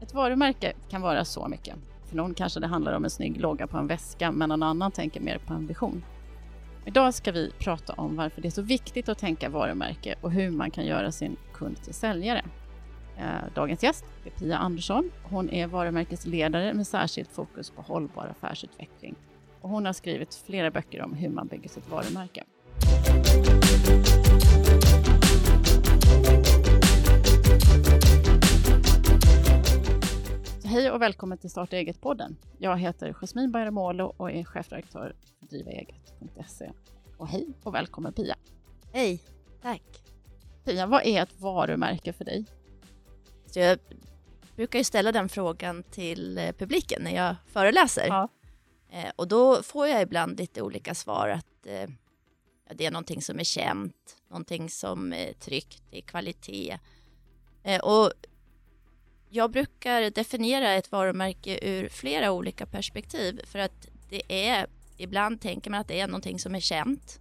Ett varumärke kan vara så mycket. För någon kanske det handlar om en snygg logga på en väska, men någon annan tänker mer på en vision. Idag ska vi prata om varför det är så viktigt att tänka varumärke och hur man kan göra sin kund till säljare. Eh, dagens gäst är Pia Andersson. Hon är varumärkesledare med särskilt fokus på hållbar affärsutveckling. Och hon har skrivit flera böcker om hur man bygger sitt varumärke. Hej och välkommen till Starta eget-podden. Jag heter Jasmine Bayramoglu och är chefredaktör för drivaeget.se. Och hej och välkommen Pia. Hej, tack. Pia, vad är ett varumärke för dig? Så jag brukar ju ställa den frågan till eh, publiken när jag föreläser. Ja. Eh, och då får jag ibland lite olika svar. Att eh, det är någonting som är känt, någonting som är tryggt, det är kvalitet. och jag brukar definiera ett varumärke ur flera olika perspektiv för att det är ibland tänker man att det är någonting som är känt.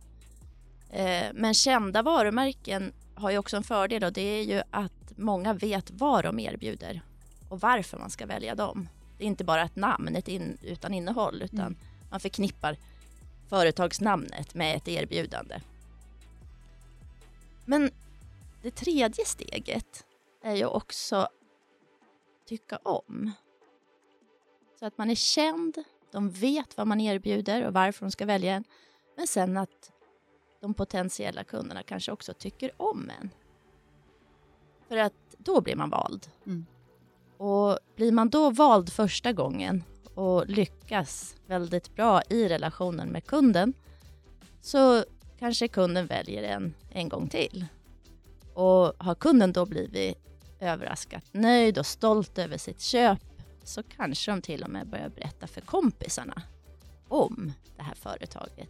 Men kända varumärken har ju också en fördel och det är ju att många vet vad de erbjuder och varför man ska välja dem. Det är inte bara ett namn ett in, utan innehåll utan mm. man förknippar företagsnamnet med ett erbjudande. Men det tredje steget är ju också tycka om. Så att man är känd, de vet vad man erbjuder och varför de ska välja en. Men sen att de potentiella kunderna kanske också tycker om en. För att då blir man vald. Mm. Och blir man då vald första gången och lyckas väldigt bra i relationen med kunden så kanske kunden väljer en en gång till. Och har kunden då blivit överraskat nöjd och stolt över sitt köp så kanske de till och med börjar berätta för kompisarna om det här företaget,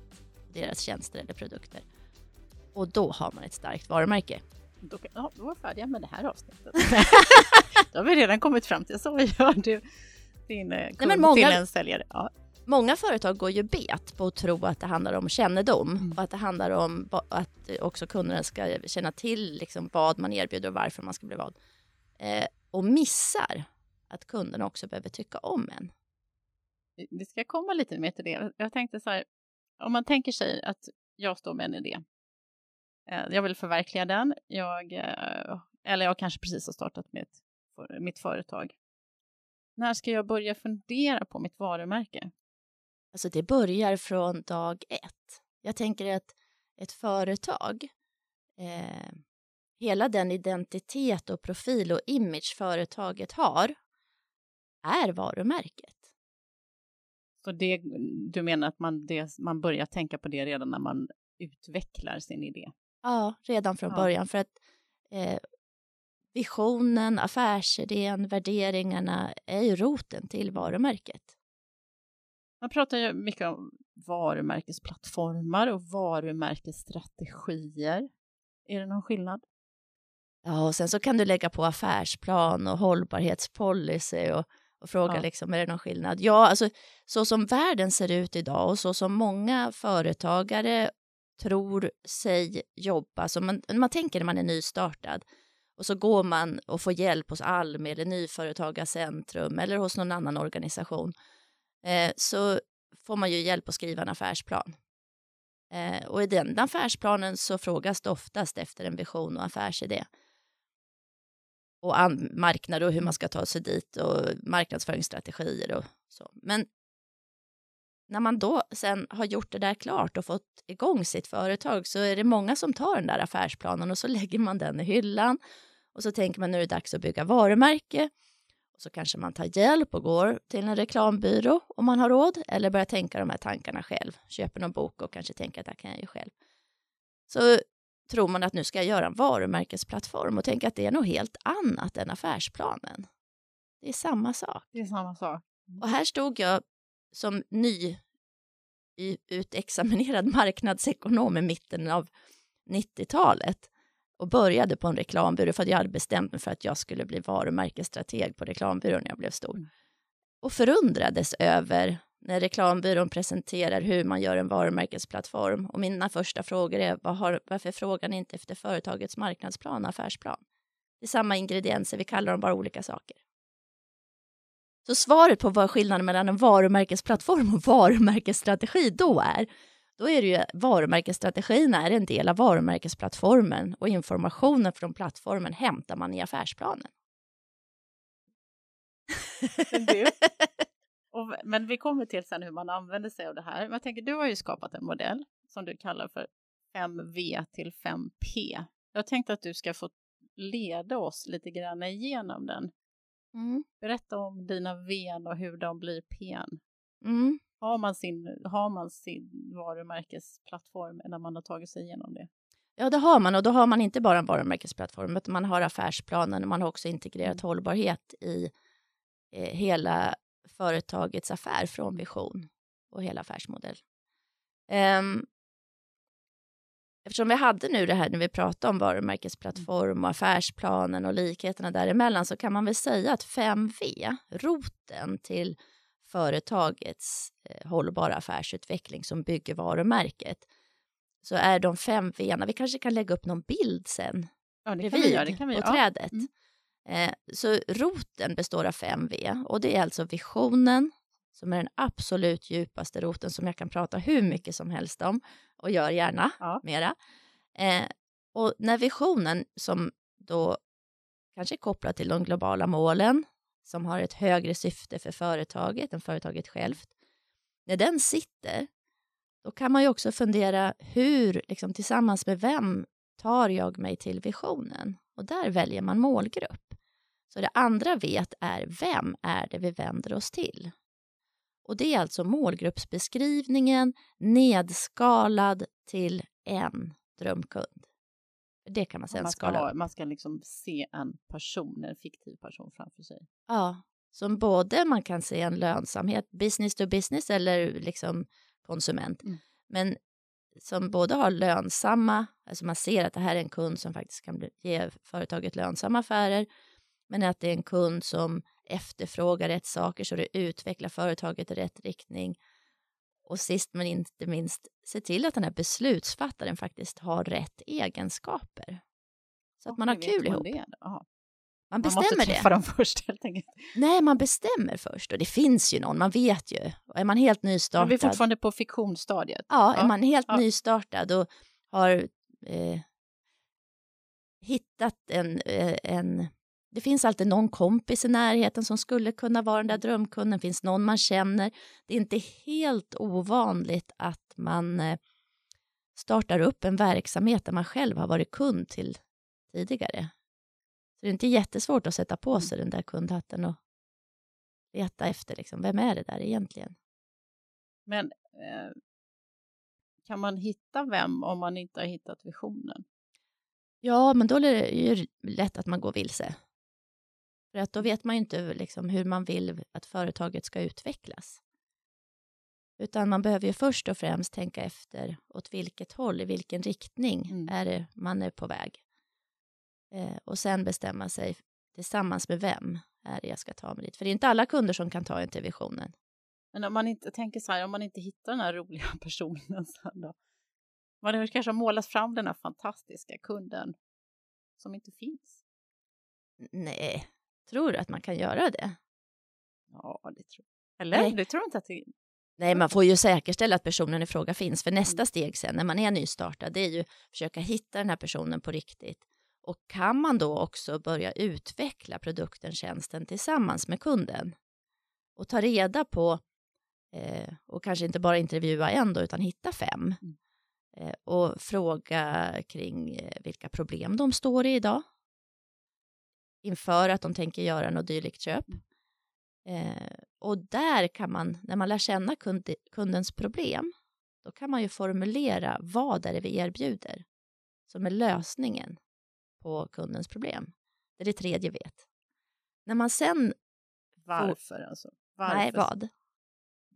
deras tjänster eller produkter. Och då har man ett starkt varumärke. Då, ja, då var vi färdiga med det här avsnittet. då har vi redan kommit fram till så gör du din eh, kund Nej, många, till en säljare. Ja. Många företag går ju bet på att tro att det handlar om kännedom mm. och att det handlar om att också kunderna ska känna till liksom vad man erbjuder och varför man ska bli vald. Eh, och missar att kunderna också behöver tycka om en. Vi ska komma lite mer till det. Jag tänkte så här, om man tänker sig att jag står med en idé Eh, jag vill förverkliga den. Jag, eh, eller jag kanske precis har startat mitt, mitt företag. När ska jag börja fundera på mitt varumärke? Alltså det börjar från dag ett. Jag tänker att ett företag, eh, hela den identitet och profil och image företaget har, är varumärket. Så det, du menar att man, det, man börjar tänka på det redan när man utvecklar sin idé? Ja, redan från ja. början. För att eh, visionen, affärsidén, värderingarna är ju roten till varumärket. Man pratar ju mycket om varumärkesplattformar och varumärkesstrategier. Är det någon skillnad? Ja, och sen så kan du lägga på affärsplan och hållbarhetspolicy och, och fråga ja. liksom, är det någon skillnad? Ja, alltså så som världen ser ut idag och så som många företagare tror sig jobba, så man, man tänker när man är nystartad och så går man och får hjälp hos Almi eller Nyföretagarcentrum eller hos någon annan organisation eh, så får man ju hjälp att skriva en affärsplan. Eh, och i den affärsplanen så frågas det oftast efter en vision och affärsidé. Och marknad och hur man ska ta sig dit och marknadsföringsstrategier och så. Men när man då sen har gjort det där klart och fått igång sitt företag så är det många som tar den där affärsplanen och så lägger man den i hyllan och så tänker man nu är det dags att bygga varumärke och så kanske man tar hjälp och går till en reklambyrå om man har råd eller börjar tänka de här tankarna själv, köper någon bok och kanske tänker att det här kan jag ju själv. Så tror man att nu ska jag göra en varumärkesplattform och tänker att det är något helt annat än affärsplanen. Det är samma sak. Det är samma sak. Och här stod jag som ny utexaminerad marknadsekonom i mitten av 90-talet och började på en reklambyrå för att jag hade bestämt mig för att jag skulle bli varumärkesstrateg på reklambyrån när jag blev stor. Mm. Och förundrades över när reklambyrån presenterar hur man gör en varumärkesplattform. Och mina första frågor är var har, varför frågar ni inte efter företagets marknadsplan och affärsplan? Det är samma ingredienser, vi kallar dem bara olika saker. Så svaret på vad skillnaden mellan en varumärkesplattform och varumärkesstrategi då är, då är det ju varumärkesstrategin är en del av varumärkesplattformen och informationen från plattformen hämtar man i affärsplanen. Och, men vi kommer till sen hur man använder sig av det här. Men jag tänker, du har ju skapat en modell som du kallar för 5V till 5P. Jag tänkte att du ska få leda oss lite grann igenom den. Mm. Berätta om dina V och hur de blir P. Mm. Har, man sin, har man sin varumärkesplattform när man har tagit sig igenom det? Ja, det har man och då har man inte bara en varumärkesplattform utan man har affärsplanen och man har också integrerat mm. hållbarhet i eh, hela företagets affär från vision och hela affärsmodell. Um, eftersom vi hade nu det här när vi pratade om varumärkesplattform och affärsplanen och likheterna däremellan så kan man väl säga att 5V, roten till företagets eh, hållbara affärsutveckling som bygger varumärket, så är de fem V, vi kanske kan lägga upp någon bild sen, ja, det kan vi göra, det kan vi på trädet. Mm. Eh, så roten består av fem V och det är alltså visionen som är den absolut djupaste roten som jag kan prata hur mycket som helst om och gör gärna ja. mera. Eh, och när visionen som då kanske är kopplad till de globala målen som har ett högre syfte för företaget än företaget självt. När den sitter, då kan man ju också fundera hur, liksom, tillsammans med vem tar jag mig till visionen? Och där väljer man målgrupp. Så det andra vet är vem är det vi vänder oss till? Och det är alltså målgruppsbeskrivningen nedskalad till en drömkund. Det kan man sen man skala ha, Man ska liksom se en person, en fiktiv person framför sig. Ja, som både man kan se en lönsamhet, business to business eller liksom konsument. Mm. Men som både har lönsamma, alltså man ser att det här är en kund som faktiskt kan bli, ge företaget lönsamma affärer, men att det är en kund som efterfrågar rätt saker så det utvecklar företaget i rätt riktning. Och sist men inte minst, se till att den här beslutsfattaren faktiskt har rätt egenskaper. Så att man har kul ihop. Man bestämmer man måste träffa det. dem först helt enkelt. Nej, man bestämmer först och det finns ju någon, man vet ju. Är man helt nystartad. Men vi är fortfarande på fiktionsstadiet. Ja, ja. är man helt ja. nystartad och har eh, hittat en, eh, en det finns alltid någon kompis i närheten som skulle kunna vara den där drömkunden. Det finns någon man känner. Det är inte helt ovanligt att man eh, startar upp en verksamhet där man själv har varit kund till tidigare. Så det är inte jättesvårt att sätta på mm. sig den där kundhatten och leta efter liksom, vem är det där egentligen. Men eh, kan man hitta vem om man inte har hittat visionen? Ja, men då är det ju lätt att man går vilse. För att då vet man ju inte liksom hur man vill att företaget ska utvecklas. Utan man behöver ju först och främst tänka efter åt vilket håll, i vilken riktning mm. är det man är på väg. Eh, och sen bestämma sig tillsammans med vem är det jag ska ta mig dit. För det är inte alla kunder som kan ta en till visionen. Men om man inte tänker så här, om man inte hittar den här roliga personen sen då? Man kanske har målat fram den här fantastiska kunden som inte finns. Nej, Tror du att man kan göra det? Ja, det tror jag. Eller? Nej. Du tror inte att det... Nej, man får ju säkerställa att personen i fråga finns. För nästa mm. steg sen när man är nystartad, det är ju att försöka hitta den här personen på riktigt. Och kan man då också börja utveckla produkten, tjänsten tillsammans med kunden? Och ta reda på eh, och kanske inte bara intervjua en då, utan hitta fem. Mm. eh, och fråga kring eh, vilka problem de står i idag. Inför att de tänker göra något dylikt köp. Eh, och där kan man, när man lär känna kund, kundens problem, då kan man ju formulera vad är det vi erbjuder som är lösningen på kundens problem. Det är det tredje vet. När man sen... Varför alltså? Varför? Nej, vad?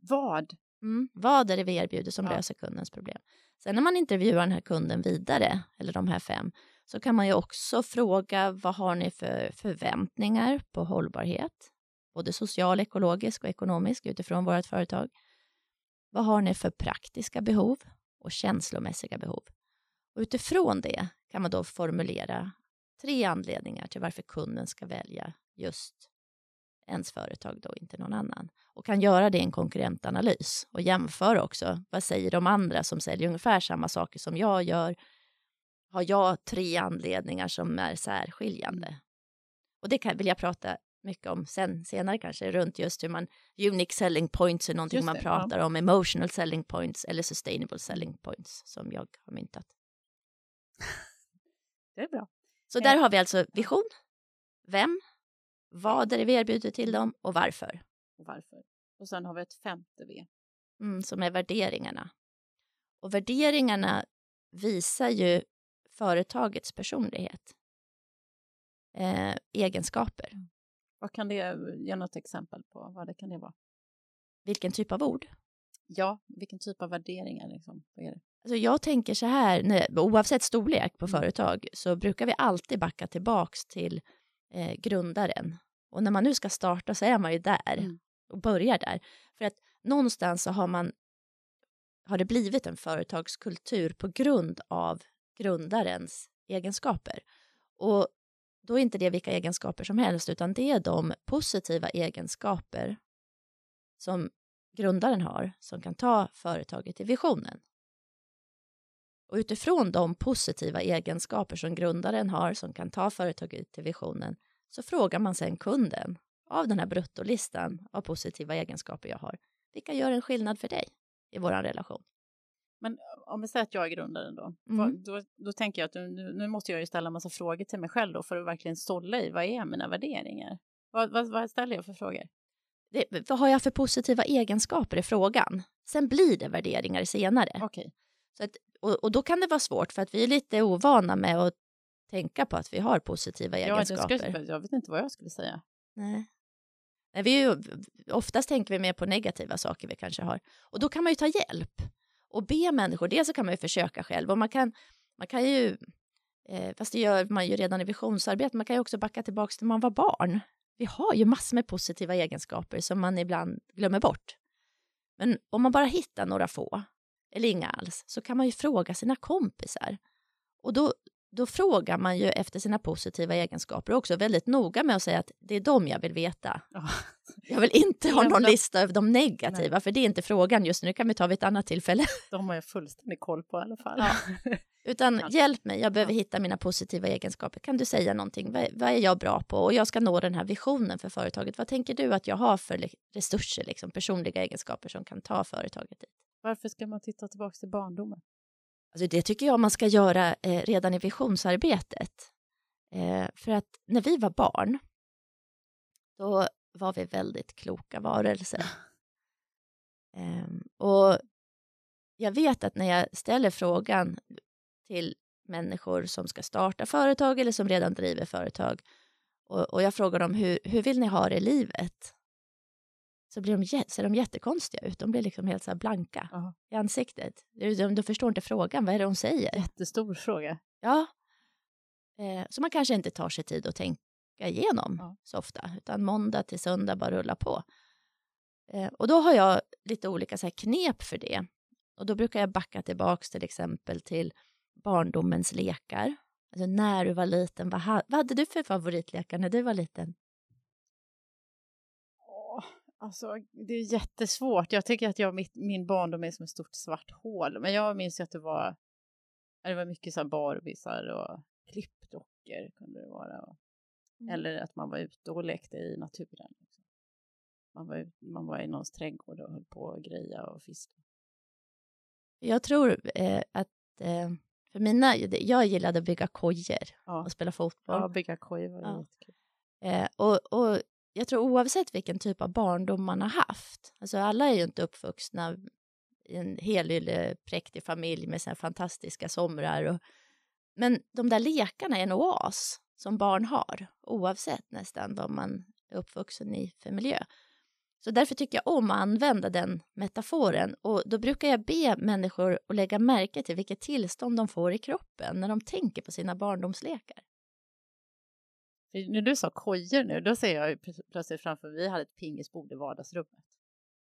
Vad? Mm, vad är det vi erbjuder som ja. löser kundens problem? Sen när man intervjuar den här kunden vidare, eller de här fem, så kan man ju också fråga vad har ni för förväntningar på hållbarhet? Både social, ekologisk och ekonomisk utifrån vårt företag. Vad har ni för praktiska behov och känslomässiga behov? Och utifrån det kan man då formulera tre anledningar till varför kunden ska välja just ens företag då, inte någon annan. Och kan göra det i en konkurrentanalys och jämföra också. Vad säger de andra som säljer ungefär samma saker som jag gör? Har jag tre anledningar som är särskiljande? Mm. Och det kan, vill jag prata mycket om sen, senare kanske, runt just hur man, unique selling points är någonting man pratar ja. om, emotional selling points eller sustainable selling points som jag har myntat. Det är bra. Så där har vi alltså vision, vem, vad är det vi erbjuder till dem och varför. Och varför. Och sen har vi ett femte V. Mm, som är värderingarna. Och värderingarna visar ju företagets personlighet. Eh, egenskaper. Mm. Vad kan det, ge något exempel på vad det kan det vara? Vilken typ av ord? Ja, vilken typ av värderingar liksom? Vad är det? Alltså jag tänker så här, när, oavsett storlek på mm. företag så brukar vi alltid backa tillbaks till eh, grundaren. Och när man nu ska starta så är man ju där mm. och börjar där. För att någonstans så har man har det blivit en företagskultur på grund av grundarens egenskaper. Och då är inte det vilka egenskaper som helst, utan det är de positiva egenskaper som grundaren har, som kan ta företaget till visionen. Och utifrån de positiva egenskaper som grundaren har, som kan ta företaget till visionen, så frågar man sen kunden av den här bruttolistan av positiva egenskaper jag har, vilka gör en skillnad för dig i vår relation? Men om vi säger att jag är grundaren då, mm. då, då, tänker jag att nu, nu, måste jag ju ställa en massa frågor till mig själv då för att verkligen sålla i vad är mina värderingar? Vad, vad, vad ställer jag för frågor? Det, vad har jag för positiva egenskaper i frågan? Sen blir det värderingar senare. Okay. Så att, och, och, då kan det vara svårt för att vi är lite ovana med att tänka på att vi har positiva ja, egenskaper. Skulle, jag vet inte vad jag skulle säga. Nej. Nej, vi ju, oftast tänker vi mer på negativa saker vi kanske har. Och då kan man ju ta hjälp och be människor. Dels så kan man ju försöka själv och man kan, man kan ju, eh, fast det gör man ju redan i visionsarbete, man kan ju också backa tillbaka till när man var barn. Vi har ju massor med positiva egenskaper som man ibland glömmer bort. Men om man bara hittar några få, eller inga alls, så kan man ju fråga sina kompisar. Och då, då frågar man ju efter sina positiva egenskaper och också väldigt noga med att säga att det är dem jag vill veta. Oh. Jag vill inte ha någon lista över de negativa, Nej. för det är inte frågan just nu, det kan vi ta vid ett annat tillfälle. De har jag fullständig koll på i alla fall. Ja. Utan ja. hjälp mig, jag behöver hitta mina positiva egenskaper. Kan du säga någonting? Vad, vad, är jag bra på? Och jag ska nå den här visionen för företaget. Vad tänker du att jag har för resurser, liksom, personliga egenskaper som kan ta företaget dit? Varför ska man titta tillbaka till barndomen? Alltså det tycker jag man ska göra eh, redan i visionsarbetet. Eh, för att när vi var barn, då var vi väldigt kloka varelser. Eh, och jag vet att när jag ställer frågan till människor som ska starta företag eller som redan driver företag och, och jag frågar dem hur, hur vill ni ha det i livet? Så blir de, ser de jättekonstiga ut. De blir liksom helt så blanka Aha. i ansiktet. De, de förstår inte frågan, vad är det hon säger? Jättestor fråga. Ja. Eh, så man kanske inte tar sig tid att tänka igenom ja. så ofta, utan måndag till söndag bara rulla på. Eh, och då har jag lite olika så knep för det. Och då brukar jag backa tillbaks till exempel till barndomens lekar. Alltså när du var liten, vad, vad hade du för favoritlekar när du var liten? Alltså, det är jättesvårt. Jag tycker att jag, mitt, min barndom är som ett stort svart hål. Men jag minns ju att det var, det var mycket så här barbisar och klippdockor kunde det vara. Mm. Eller att man var ute och lekte i naturen. Man var, man var i någons trädgård och höll på att greja och fiska. Jag tror eh, att eh, för mina, jag gillade att bygga kojor ja. och spela fotboll. Ja, bygga kojor var ja. jättekul. Eh, och, och jag tror oavsett vilken typ av barndom man har haft, alltså alla är ju inte uppvuxna i en helylle präktig familj med sina fantastiska somrar. Och, men de där lekarna är en oas som barn har, oavsett nästan vad man är uppvuxen i för miljö. Så därför tycker jag om att använda den metaforen och då brukar jag be människor att lägga märke till vilket tillstånd de får i kroppen när de tänker på sina barndomslekar. När du sa kojor nu, då ser jag plötsligt framför mig, vi hade ett pingisbord i vardagsrummet.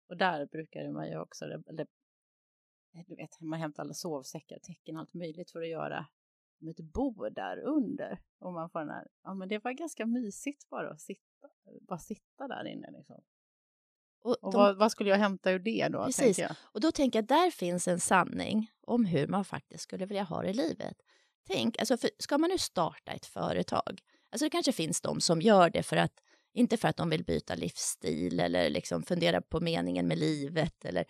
Och där brukade man ju också, eller, du vet, man hämtar alla sovsäckar, täcken, allt möjligt för att göra ett bord där under. Och man får den här, ja men det var ganska mysigt bara att sitta bara sitta där inne. Liksom. Och, Och de, vad, vad skulle jag hämta ur det då? Precis. och då tänker jag, där finns en sanning om hur man faktiskt skulle vilja ha det i livet. Tänk, alltså för, ska man nu starta ett företag, alltså det kanske finns de som gör det för att, inte för att de vill byta livsstil eller liksom fundera på meningen med livet, eller,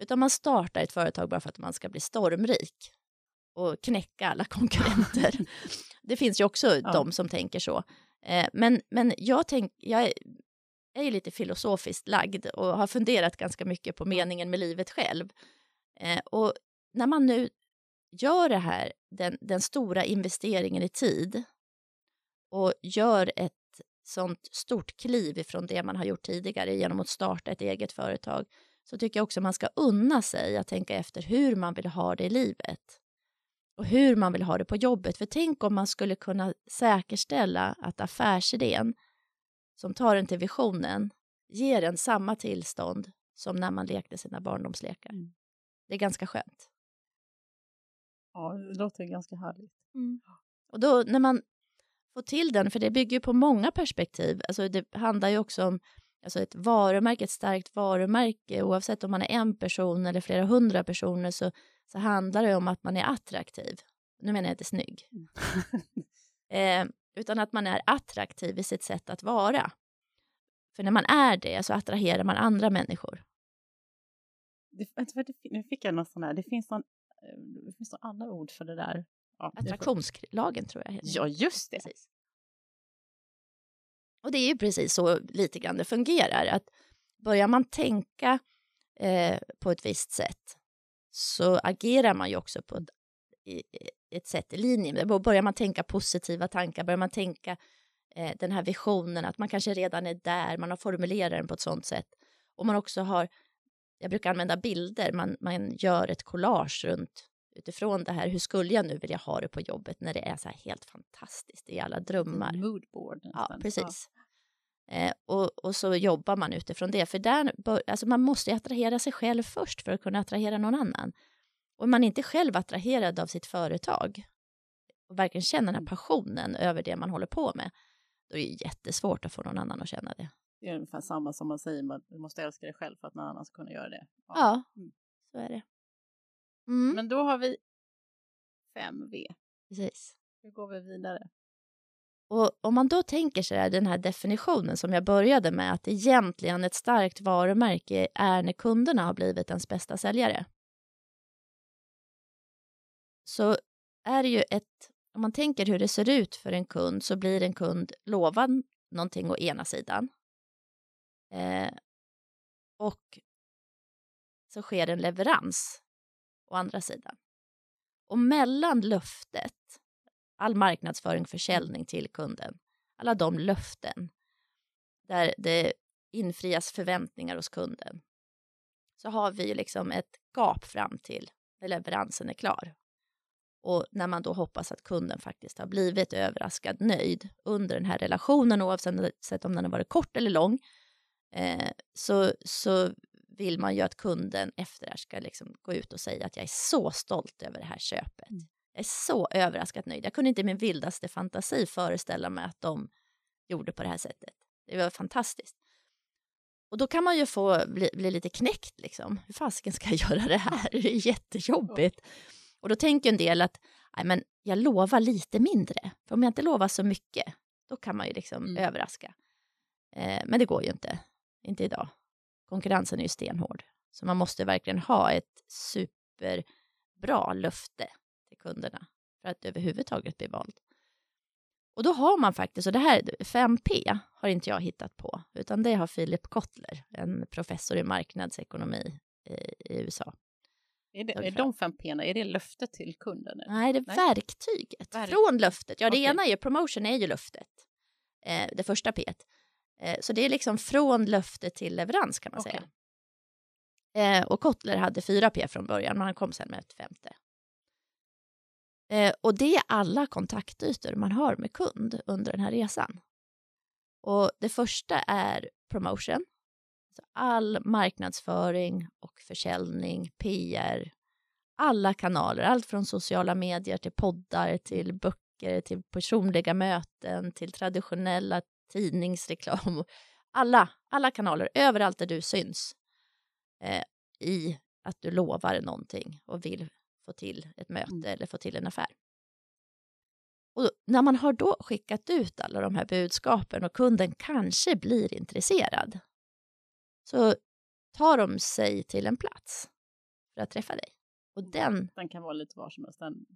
utan man startar ett företag bara för att man ska bli stormrik och knäcka alla konkurrenter. det finns ju också Ja. de som tänker så. Eh, men, men jag, tänk, jag är, är lite filosofiskt lagd och har funderat ganska mycket på meningen med livet själv. Eh, och när man nu gör det här, den, den stora investeringen i tid och gör ett sånt stort kliv ifrån det man har gjort tidigare genom att starta ett eget företag, så tycker jag också man ska unna sig att tänka efter hur man vill ha det i livet och hur man vill ha det på jobbet. För tänk om man skulle kunna säkerställa att affärsidén som tar en till visionen ger en samma tillstånd som när man lekte sina barndomslekar. Mm. Det är ganska skönt. Ja, det låter ganska härligt. Och då när man får till den, för det bygger ju på många perspektiv, alltså det handlar ju också om alltså ett varumärke, ett starkt varumärke, oavsett om man är en person eller flera hundra personer så, så handlar det om att man är attraktiv. Nu menar jag inte snygg. eh, utan att man är attraktiv i sitt sätt att vara. För när man är det så attraherar man andra människor. Det, nu fick jag någon sån här, det finns någon, eh, det finns någon andra ord för det där. Ja, Attraktionslagen tror jag. Ja, just det. Precis. Och det är ju precis så lite grann det fungerar. Att börjar man tänka eh, på ett visst sätt så agerar man ju också på ett, sätt i linje med det. Börjar man tänka positiva tankar, börjar man tänka eh, den här visionen att man kanske redan är där, man har formulerat den på ett sånt sätt. Och man också har, jag brukar använda bilder, man, man gör ett collage runt utifrån det här, hur skulle jag nu vilja ha det på jobbet när det är så här helt fantastiskt, är alla drömmar. Moodboard. Ja, precis. Eh, och, och så jobbar man utifrån det. För där, alltså man måste ju attrahera sig själv först för att kunna attrahera någon annan. Och om man inte själv attraherad av sitt företag och verkligen känner den här Mm. passionen över det man håller på med, då är det jättesvårt att få någon annan att känna det. Det är ungefär samma som man säger, man måste älska dig själv för att någon annan ska kunna göra det. Ja, Mm. så är det. Mm, Men då har vi 5V. precis. Hur går vi vidare? Och om man då tänker sig den här definitionen som jag började med, att egentligen ett starkt varumärke är när kunderna har blivit ens bästa säljare. Så är det ju ett, om man tänker hur det ser ut för en kund så blir en kund lovad någonting å ena sidan. Eh, och så sker en leverans å andra sidan. Och mellan löftet all marknadsföring, försäljning till kunden, alla de löften där det infrias förväntningar hos kunden, så har vi ju liksom ett gap fram till när leveransen är klar. Och när man då hoppas att kunden faktiskt har blivit överraskad nöjd under den här relationen, oavsett om den har varit kort eller lång, eh, så, så vill man ju att kunden efter det här ska liksom gå ut och säga att jag är så stolt över det här köpet. Mm. Jag är så överraskat nöjd. Jag kunde inte i min vildaste fantasi föreställa mig att de gjorde på det här sättet. Det var fantastiskt. Och då kan man ju få bli, bli lite knäckt liksom. Hur fasiken ska jag göra det här? Det är jättejobbigt. Och då tänker en del att Nej, men jag lovar lite mindre. För om jag inte lovar så mycket, då kan man ju liksom Mm. överraska. Eh, men det går ju inte. Inte idag. Konkurrensen är ju stenhård. Så man måste verkligen ha ett superbra löfte till kunderna för att överhuvudtaget bli vald. Och då har man faktiskt, och det här 5P har inte jag hittat på, utan det har Philip Kotler, en professor i marknadsekonomi i, i USA. Är, det, är de fem P'na, är det löftet till kunden? eller? Nej, det är Nej. verktyget. Verk- Från löftet. Ja, det Okej. ena är ju promotion, är ju löftet. Eh, det första P. Eh, så det är liksom från löfte till leverans kan man Okej. säga. Eh, och Kotler hade fyra P från början, men han kom sen med ett femte. Eh, och det är alla kontaktytor man har med kund under den här resan. Och det första är promotion. All marknadsföring och försäljning, PR, alla kanaler, allt från sociala medier till poddar, till böcker, till personliga möten, till traditionella tidningsreklam, alla, alla kanaler, överallt där du syns eh, i att du lovar någonting och vill få till ett möte mm. eller få till en affär. Och när man har då skickat ut alla de här budskapen och kunden kanske blir intresserad så tar de sig till en plats för att träffa dig. Och mm. den, den kan vara lite var som helst. Den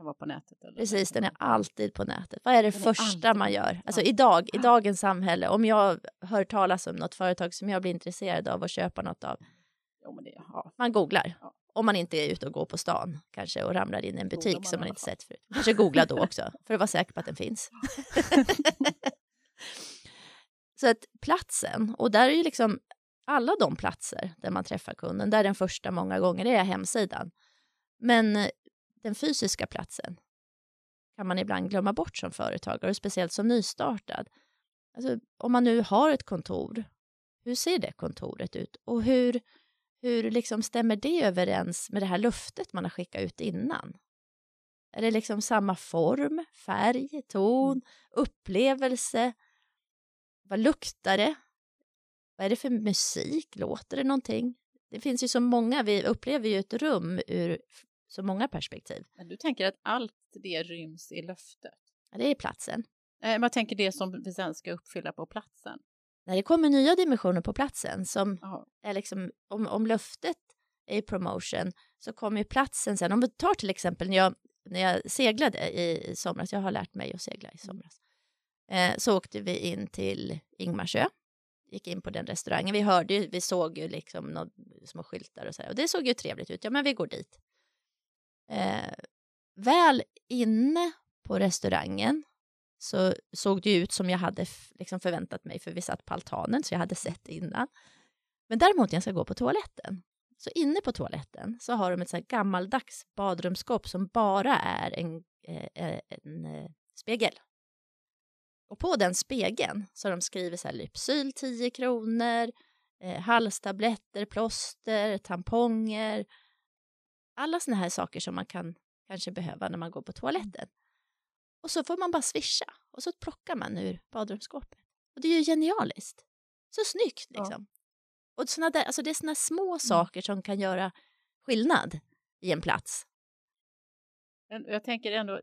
kan vara på nätet. Eller precis, den är alltid på nätet. Vad är det den första man gör? Alltså idag, i dagens samhälle, om jag hör talas om något företag som jag blir intresserad av att köpa något av. Jo, det, ja. Man googlar. Ja. Om man inte är ute och går på stan kanske och ramlar in i en butik man som man inte sett förut. Kanske googla då också för att vara säker på att den finns. Så att platsen, och där är ju liksom alla de platser där man träffar kunden, där den första många gånger är hemsidan. Men den fysiska platsen kan man ibland glömma bort som företagare, speciellt som nystartad. Alltså, om man nu har ett kontor, hur ser det kontoret ut? Och hur, hur liksom stämmer det överens med det här luftet man har skickat ut innan? Är det liksom samma form, färg, ton, mm. upplevelse? Vad luktar det? Vad är det för musik? Låter det någonting? Det finns ju så många, vi upplever ju ett rum ur så många perspektiv. Men du tänker att allt det ryms i löftet? Ja, det är platsen. Eh, man tänker det som vi sen ska uppfylla på platsen? När det kommer nya dimensioner på platsen, som Aha. är liksom, om, om löftet är promotion, så kommer ju platsen sen. Om vi tar till exempel när jag, när jag seglade i somras, jag har lärt mig att segla i mm. somras, eh, så åkte vi in till Ingmarsö gick in på den restaurangen. Vi hörde ju, vi såg ju liksom några små skyltar och så här, och det såg ju trevligt ut. Ja, men vi går dit. Eh, väl inne på restaurangen så såg det ut som jag hade liksom förväntat mig, för vi satt på altanen, så jag hade sett innan. Men däremot när jag ska gå på toaletten, så inne på toaletten så har de ett så här gammaldags badrumsskåp som bara är en, eh, en, en eh, spegel. Och på den spegeln så har de skrivit så här Lypsyl 10 kronor, eh, halstabletter, plåster, tamponger. Alla såna här saker som man kan kanske behöva när man går på toaletten. Och så får man bara swisha och så plockar man ur badrumsskåpet. Och det är ju genialiskt. Så snyggt liksom. Ja. Och såna där, alltså det är såna små mm. saker som kan göra skillnad i en plats. Jag tänker ändå,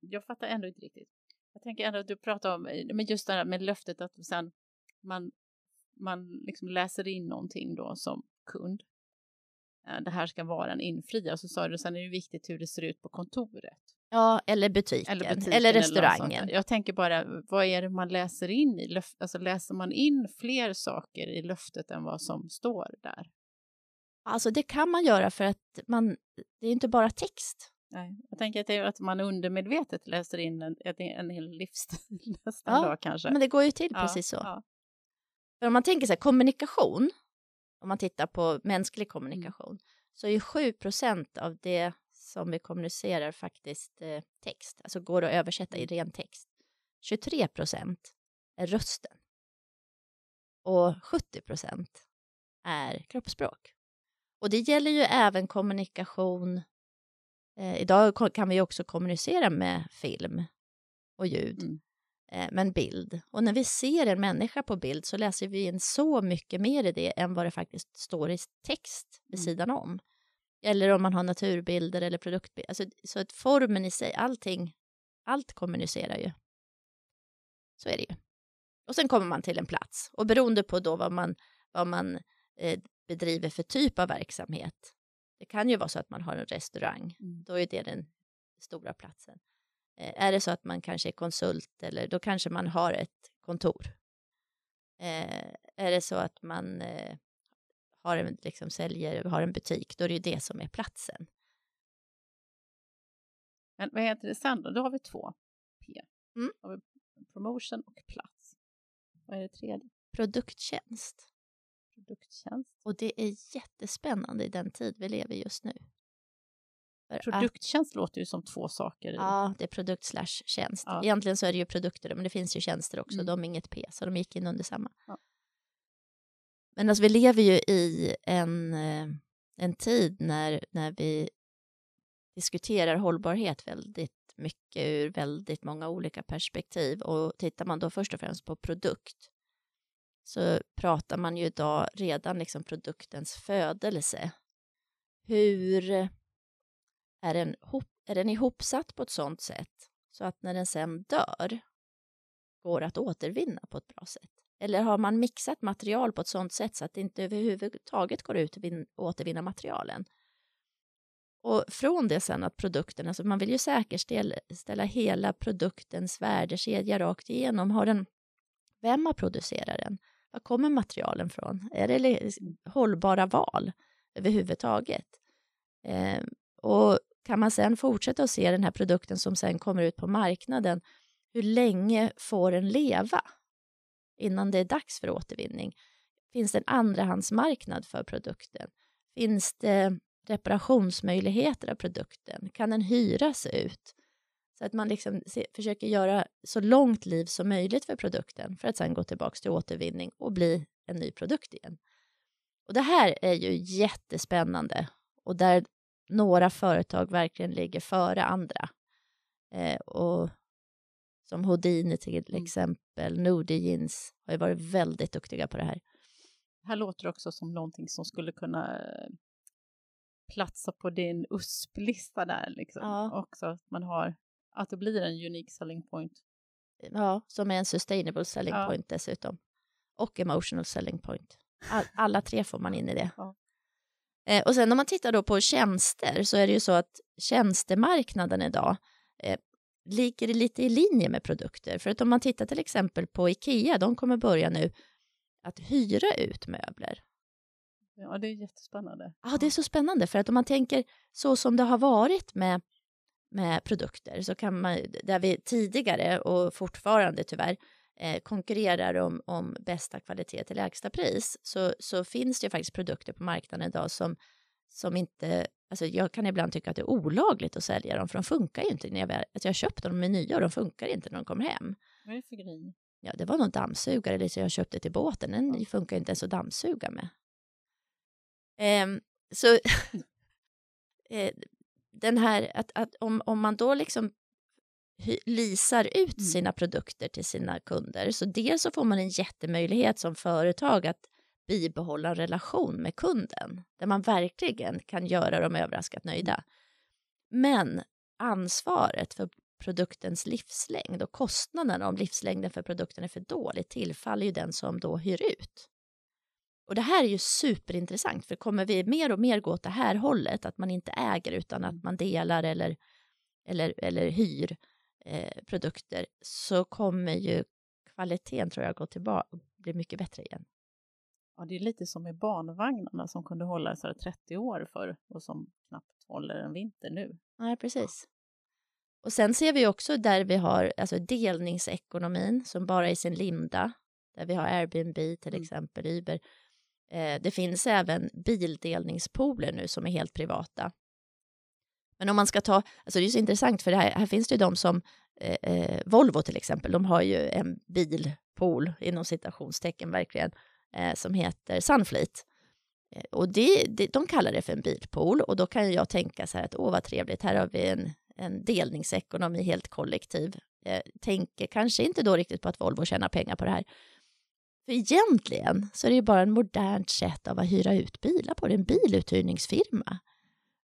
jag fattar ändå inte riktigt. Jag tänker ändå att du pratar om eh, men just det här med löftet att sen man, man liksom läser in någonting då som kund. Eh, det här ska vara en infriad. Så sa du sen är det viktigt hur det ser ut på kontoret. Ja, eller butiken, eller, butiken, eller restaurangen. Eller jag tänker bara, vad är det man läser in i? Alltså läser man in fler saker i löftet än vad som står där? Alltså det kan man göra för att man, det är inte bara text. Nej, jag tänker att, det är att man undermedvetet läser in en, en hel livsstil nästan ja, då kanske. men det går ju till ja, precis så. Ja. För om man tänker så här, kommunikation, om man tittar på mänsklig kommunikation, mm. så är ju 7% av det som vi kommunicerar faktiskt eh, text, alltså går att översätta i mm. ren text. 23% är rösten. Och 70% är kroppsspråk. Och det gäller ju även kommunikation Eh, idag kan vi också kommunicera med film och ljud, mm. Eh, men bild. Och när vi ser en människa på bild så läser vi in så mycket mer i det än vad det faktiskt står i text vid mm. sidan om. Eller om man har naturbilder eller produktbilder. Alltså, så att formen i sig, allting, allt kommunicerar ju. Så är det ju. Och sen kommer man till en plats och beroende på då vad man, vad man eh, bedriver för typ av verksamhet det kan ju vara så att man har en restaurang, mm. då är det den stora platsen. Eh, är det så att man kanske är konsult eller då kanske man har ett kontor. Eh, är det så att man eh, har en, liksom säljer, har en butik, då är det ju det som är platsen. Men vad heter det sen då? Då har vi två P. Mm. Har vi promotion och plats. Vad är det tredje? Produkttjänst produkttjänst. Och det är jättespännande i den tid vi lever just nu. Produkttjänst att, låter ju som två saker. Ja, det är produkt slash tjänst. Ja. Egentligen så är det ju produkter, men det finns ju tjänster också. Mm. De är inget P, så de gick in under samma. Ja. Men alltså, vi lever ju i en, eh, en tid när, när vi diskuterar hållbarhet väldigt mycket ur väldigt många olika perspektiv. Och tittar man då först och främst på produkt så pratar man ju idag redan liksom produktens födelse. Hur är den, är den ihopsatt på ett sådant sätt så att när den sen dör går att återvinna på ett bra sätt? Eller har man mixat material på ett sådant sätt så att det inte överhuvudtaget går ut att återvinna materialen? Och från det sen att produkten, alltså man vill ju säkerställa hela produktens värdekedja rakt igenom. Har den, vem har producerat den? Var kommer materialen från? Är det hållbara val överhuvudtaget? Eh, och kan man sen fortsätta att se den här produkten som sen kommer ut på marknaden, hur länge får den leva innan det är dags för återvinning? Finns det en andrahandsmarknad för produkten? Finns det reparationsmöjligheter av produkten? Kan den hyras ut? Så att man liksom se, försöker göra så långt liv som möjligt för produkten för att sen gå tillbaka till återvinning och bli en ny produkt igen. Och det här är ju jättespännande och där några företag verkligen ligger före andra. Eh, och som Houdini till mm. exempel, Nudie Jeans har ju varit väldigt duktiga på det här. Det här låter också som någonting som skulle kunna platsa på din USP-lista där liksom. Ja. Också att man har, att det blir en unique selling point. Ja, som är en sustainable selling ja. point dessutom. Och emotional selling point. All, alla tre får man in i det. Ja. Eh, och sen om man tittar då på tjänster så är det ju så att tjänstemarknaden idag eh, ligger lite i linje med produkter. För att om man tittar till exempel på Ikea, de kommer börja nu att hyra ut möbler. Ja, det är jättespännande. Ja, det är så spännande för att om man tänker så som det har varit med, med produkter så kan man, där vi tidigare och fortfarande tyvärr eh, konkurrerar om, om bästa kvalitet till lägsta pris så, så finns det faktiskt produkter på marknaden idag som, som inte, alltså jag kan ibland tycka att det är olagligt att sälja dem för de funkar ju inte när jag, alltså jag köpte dem med nya och de funkar inte när de kommer hem. Vad är det för grej? Ja, det var någon dammsugare liksom jag köpte till båten, den ja. funkar inte ens att dammsuga med. Eh, så eh, den här, att, att om, om man då liksom lisar ut mm. sina produkter till sina kunder, så dels så får man en jättemöjlighet som företag att bibehålla en relation med kunden, där man verkligen kan göra dem överraskat nöjda. Men ansvaret för produktens livslängd och kostnaderna om livslängden för produkten är för dålig tillfaller ju den som då hyr ut. Och det här är ju superintressant, för kommer vi mer och mer gå åt det här hållet, att man inte äger utan att mm. man delar eller, eller, eller hyr eh, produkter, så kommer ju kvaliteten tror jag gå tillbaka, bli mycket bättre igen. Ja, det är lite som med barnvagnarna som kunde hålla så 30 år för och som knappt håller en vinter nu. Nej, precis. Och sen ser vi också där vi har alltså delningsekonomin som bara är i sin linda, där vi har Airbnb till mm. exempel, Uber, Eh, det finns även bildelningspooler nu som är helt privata. Men om man ska ta, alltså det är så intressant för här, här finns det ju de som, eh, eh, Volvo till exempel, de har ju en bilpool inom citationstecken verkligen, eh, som heter Sunfleet. Eh, och det, det, de kallar det för en bilpool och då kan jag tänka så här att åh vad trevligt, här har vi en, en delningsekonomi helt kollektiv. Jag tänker kanske inte då riktigt på att Volvo tjänar pengar på det här, för egentligen så är det ju bara en modernt sätt av att hyra ut bilar på. Det är en biluthyrningsfirma.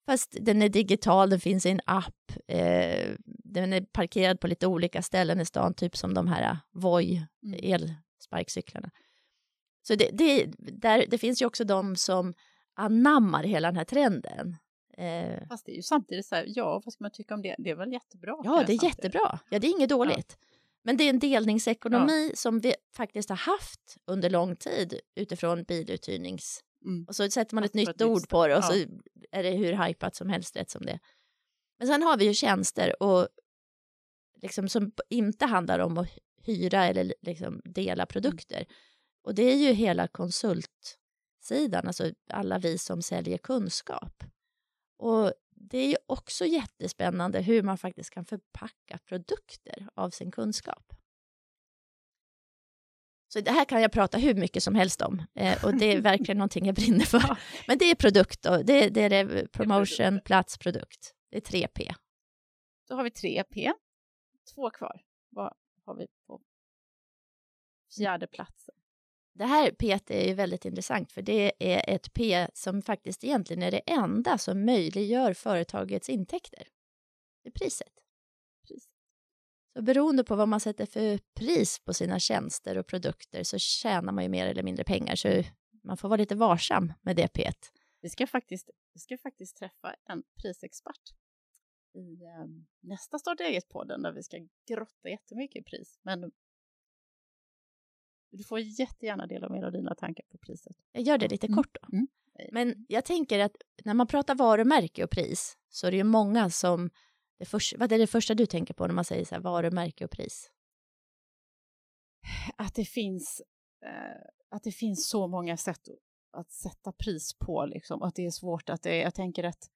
Fast den är digital, den finns i en app, eh, den är parkerad på lite olika ställen i stan, typ som de här Voi mm. elsparkcyklarna. Så det, det, där, det finns ju också de som anammar hela den här trenden. Eh, Fast det är ju samtidigt så här, ja, vad ska man tycka om det? Det är väl jättebra? Ja, det är jättebra. Ja, det är inget dåligt. Ja. Men det är en delningsekonomi ja. som vi faktiskt har haft under lång tid utifrån biluthyrnings... Mm. Och så sätter man ett nytt ord på det och ja. så är det hur hypat som helst rätt som det. Men sen har vi ju tjänster och liksom som inte handlar om att hyra eller liksom dela mm. produkter. Och det är ju hela konsultsidan, alltså alla vi som säljer kunskap. Och det är ju också jättespännande hur man faktiskt kan förpacka produkter av sin kunskap. Så det här kan jag prata hur mycket som helst om eh, och det är verkligen någonting jag brinner för. Men det är produkt och det, det är det promotion, plats, produkt. Det är 3P. Då har vi tre P. Två kvar. Vad har vi på fjärde platsen? Det här P är ju väldigt intressant för det är ett P som faktiskt egentligen är det enda som möjliggör företagets intäkter. Det är priset. Så beroende på vad man sätter för pris på sina tjänster och produkter så tjänar man ju mer eller mindre pengar. Så man får vara lite varsam med det P. Vi ska faktiskt, vi ska faktiskt träffa en prisexpert i eh, nästa Starta eget-podden där vi ska grotta jättemycket i pris. Men du får jättegärna dela med dig av dina tankar på priset. Jag gör det lite mm. kort då. Mm. Men jag tänker att när man pratar varumärke och pris så är det ju många som... Det första, vad är det första du tänker på när man säger så här, varumärke och pris? Att det finns, eh, att det finns så många sätt att sätta pris på. Liksom. Att det är svårt att det, jag tänker att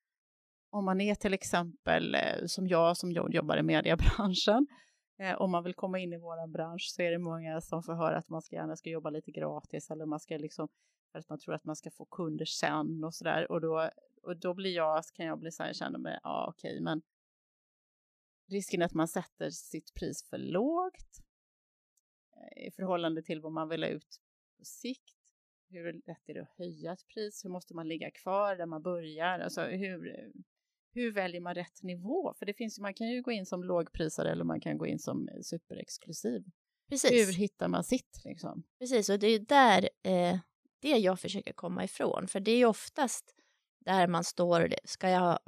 om man är till exempel eh, som jag som jobbar i mediebranschen Eh, om man vill komma in i vår bransch så är det många som får höra att man ska gärna ska jobba lite gratis eller man ska liksom för att man tror att man ska få kunder sen och så där och då och då blir jag kan jag bli så här känna mig ja okej okay, men risken att man sätter sitt pris för lågt eh, i förhållande till vad man vill ha ut på sikt. Hur lätt är det att höja ett pris? Hur måste man ligga kvar där man börjar? Alltså hur hur väljer man rätt nivå? För det finns, man kan ju gå in som lågprisare eller man kan gå in som superexklusiv. Precis. Hur hittar man sitt? Liksom? Precis, och det är där eh, det jag försöker komma ifrån. För det är ju oftast där man står, ska jag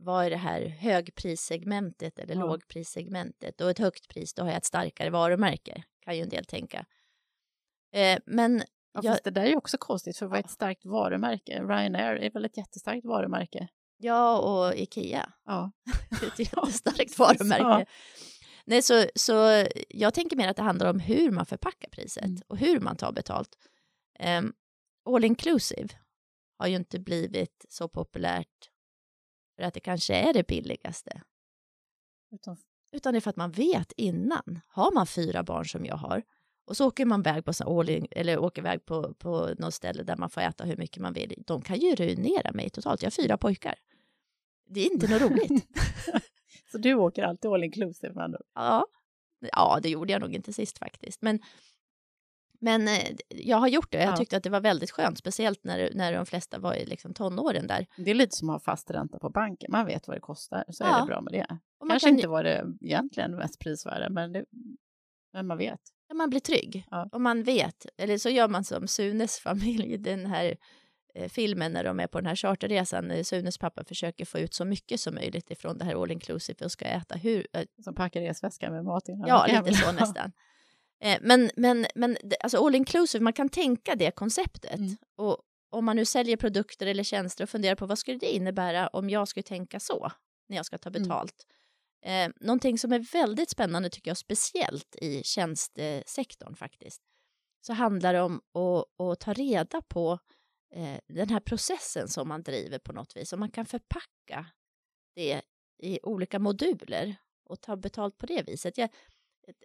vara i det här högprissegmentet eller ja. lågprissegmentet och ett högt pris, då har jag ett starkare varumärke, kan ju en del tänka. Eh, men Ja, jag... det där är ju också konstigt, för vad är ett starkt varumärke? Ryanair är väl ett jättestarkt varumärke? Ja, och Ikea. Ja. ett jättestarkt varumärke. Ja. Nej, så, så jag tänker mer att det handlar om hur man förpackar priset mm. och hur man tar betalt. Um, all inclusive har ju inte blivit så populärt för att det kanske är det billigaste. Utan, Utan det är för att man vet innan. Har man fyra barn som jag har och så åker man iväg på, all eller åker iväg på, på något ställe där man får äta hur mycket man vill. De kan ju ruinera mig totalt. Jag har fyra pojkar det är inte något roligt. så du åker alltid all inclusive Ja. ja, det gjorde jag nog inte sist faktiskt. Men, men eh, jag har gjort det jag ja. tyckte att det var väldigt skönt, speciellt när, när de flesta var i liksom tonåren där. Det är lite som att ha fast ränta på banken, man vet vad det kostar, så ja. är det bra med det. Kanske kan... inte var det egentligen mest prisvärda, men, det, men man vet. Ja, man blir trygg ja. och man vet, eller så gör man som Sunes familj, den här Eh, filmen när de är på den här charterresan. Sunes pappa försöker få ut så mycket som möjligt ifrån det här all inclusive och ska äta hur... Eh, som packar resväskan med mat innan. Ja, lite så nästan. Eh, men, men, men alltså all inclusive, man kan tänka det konceptet. Mm. Och om man nu säljer produkter eller tjänster och funderar på vad skulle det innebära om jag skulle tänka så när jag ska ta mm. betalt. Mm. Eh, någonting som är väldigt spännande tycker jag, speciellt i tjänstesektorn faktiskt, så handlar det om att, att ta reda på eh, den här processen som man driver på något vis. Om man kan förpacka det i olika moduler och ta betalt på det viset. Jag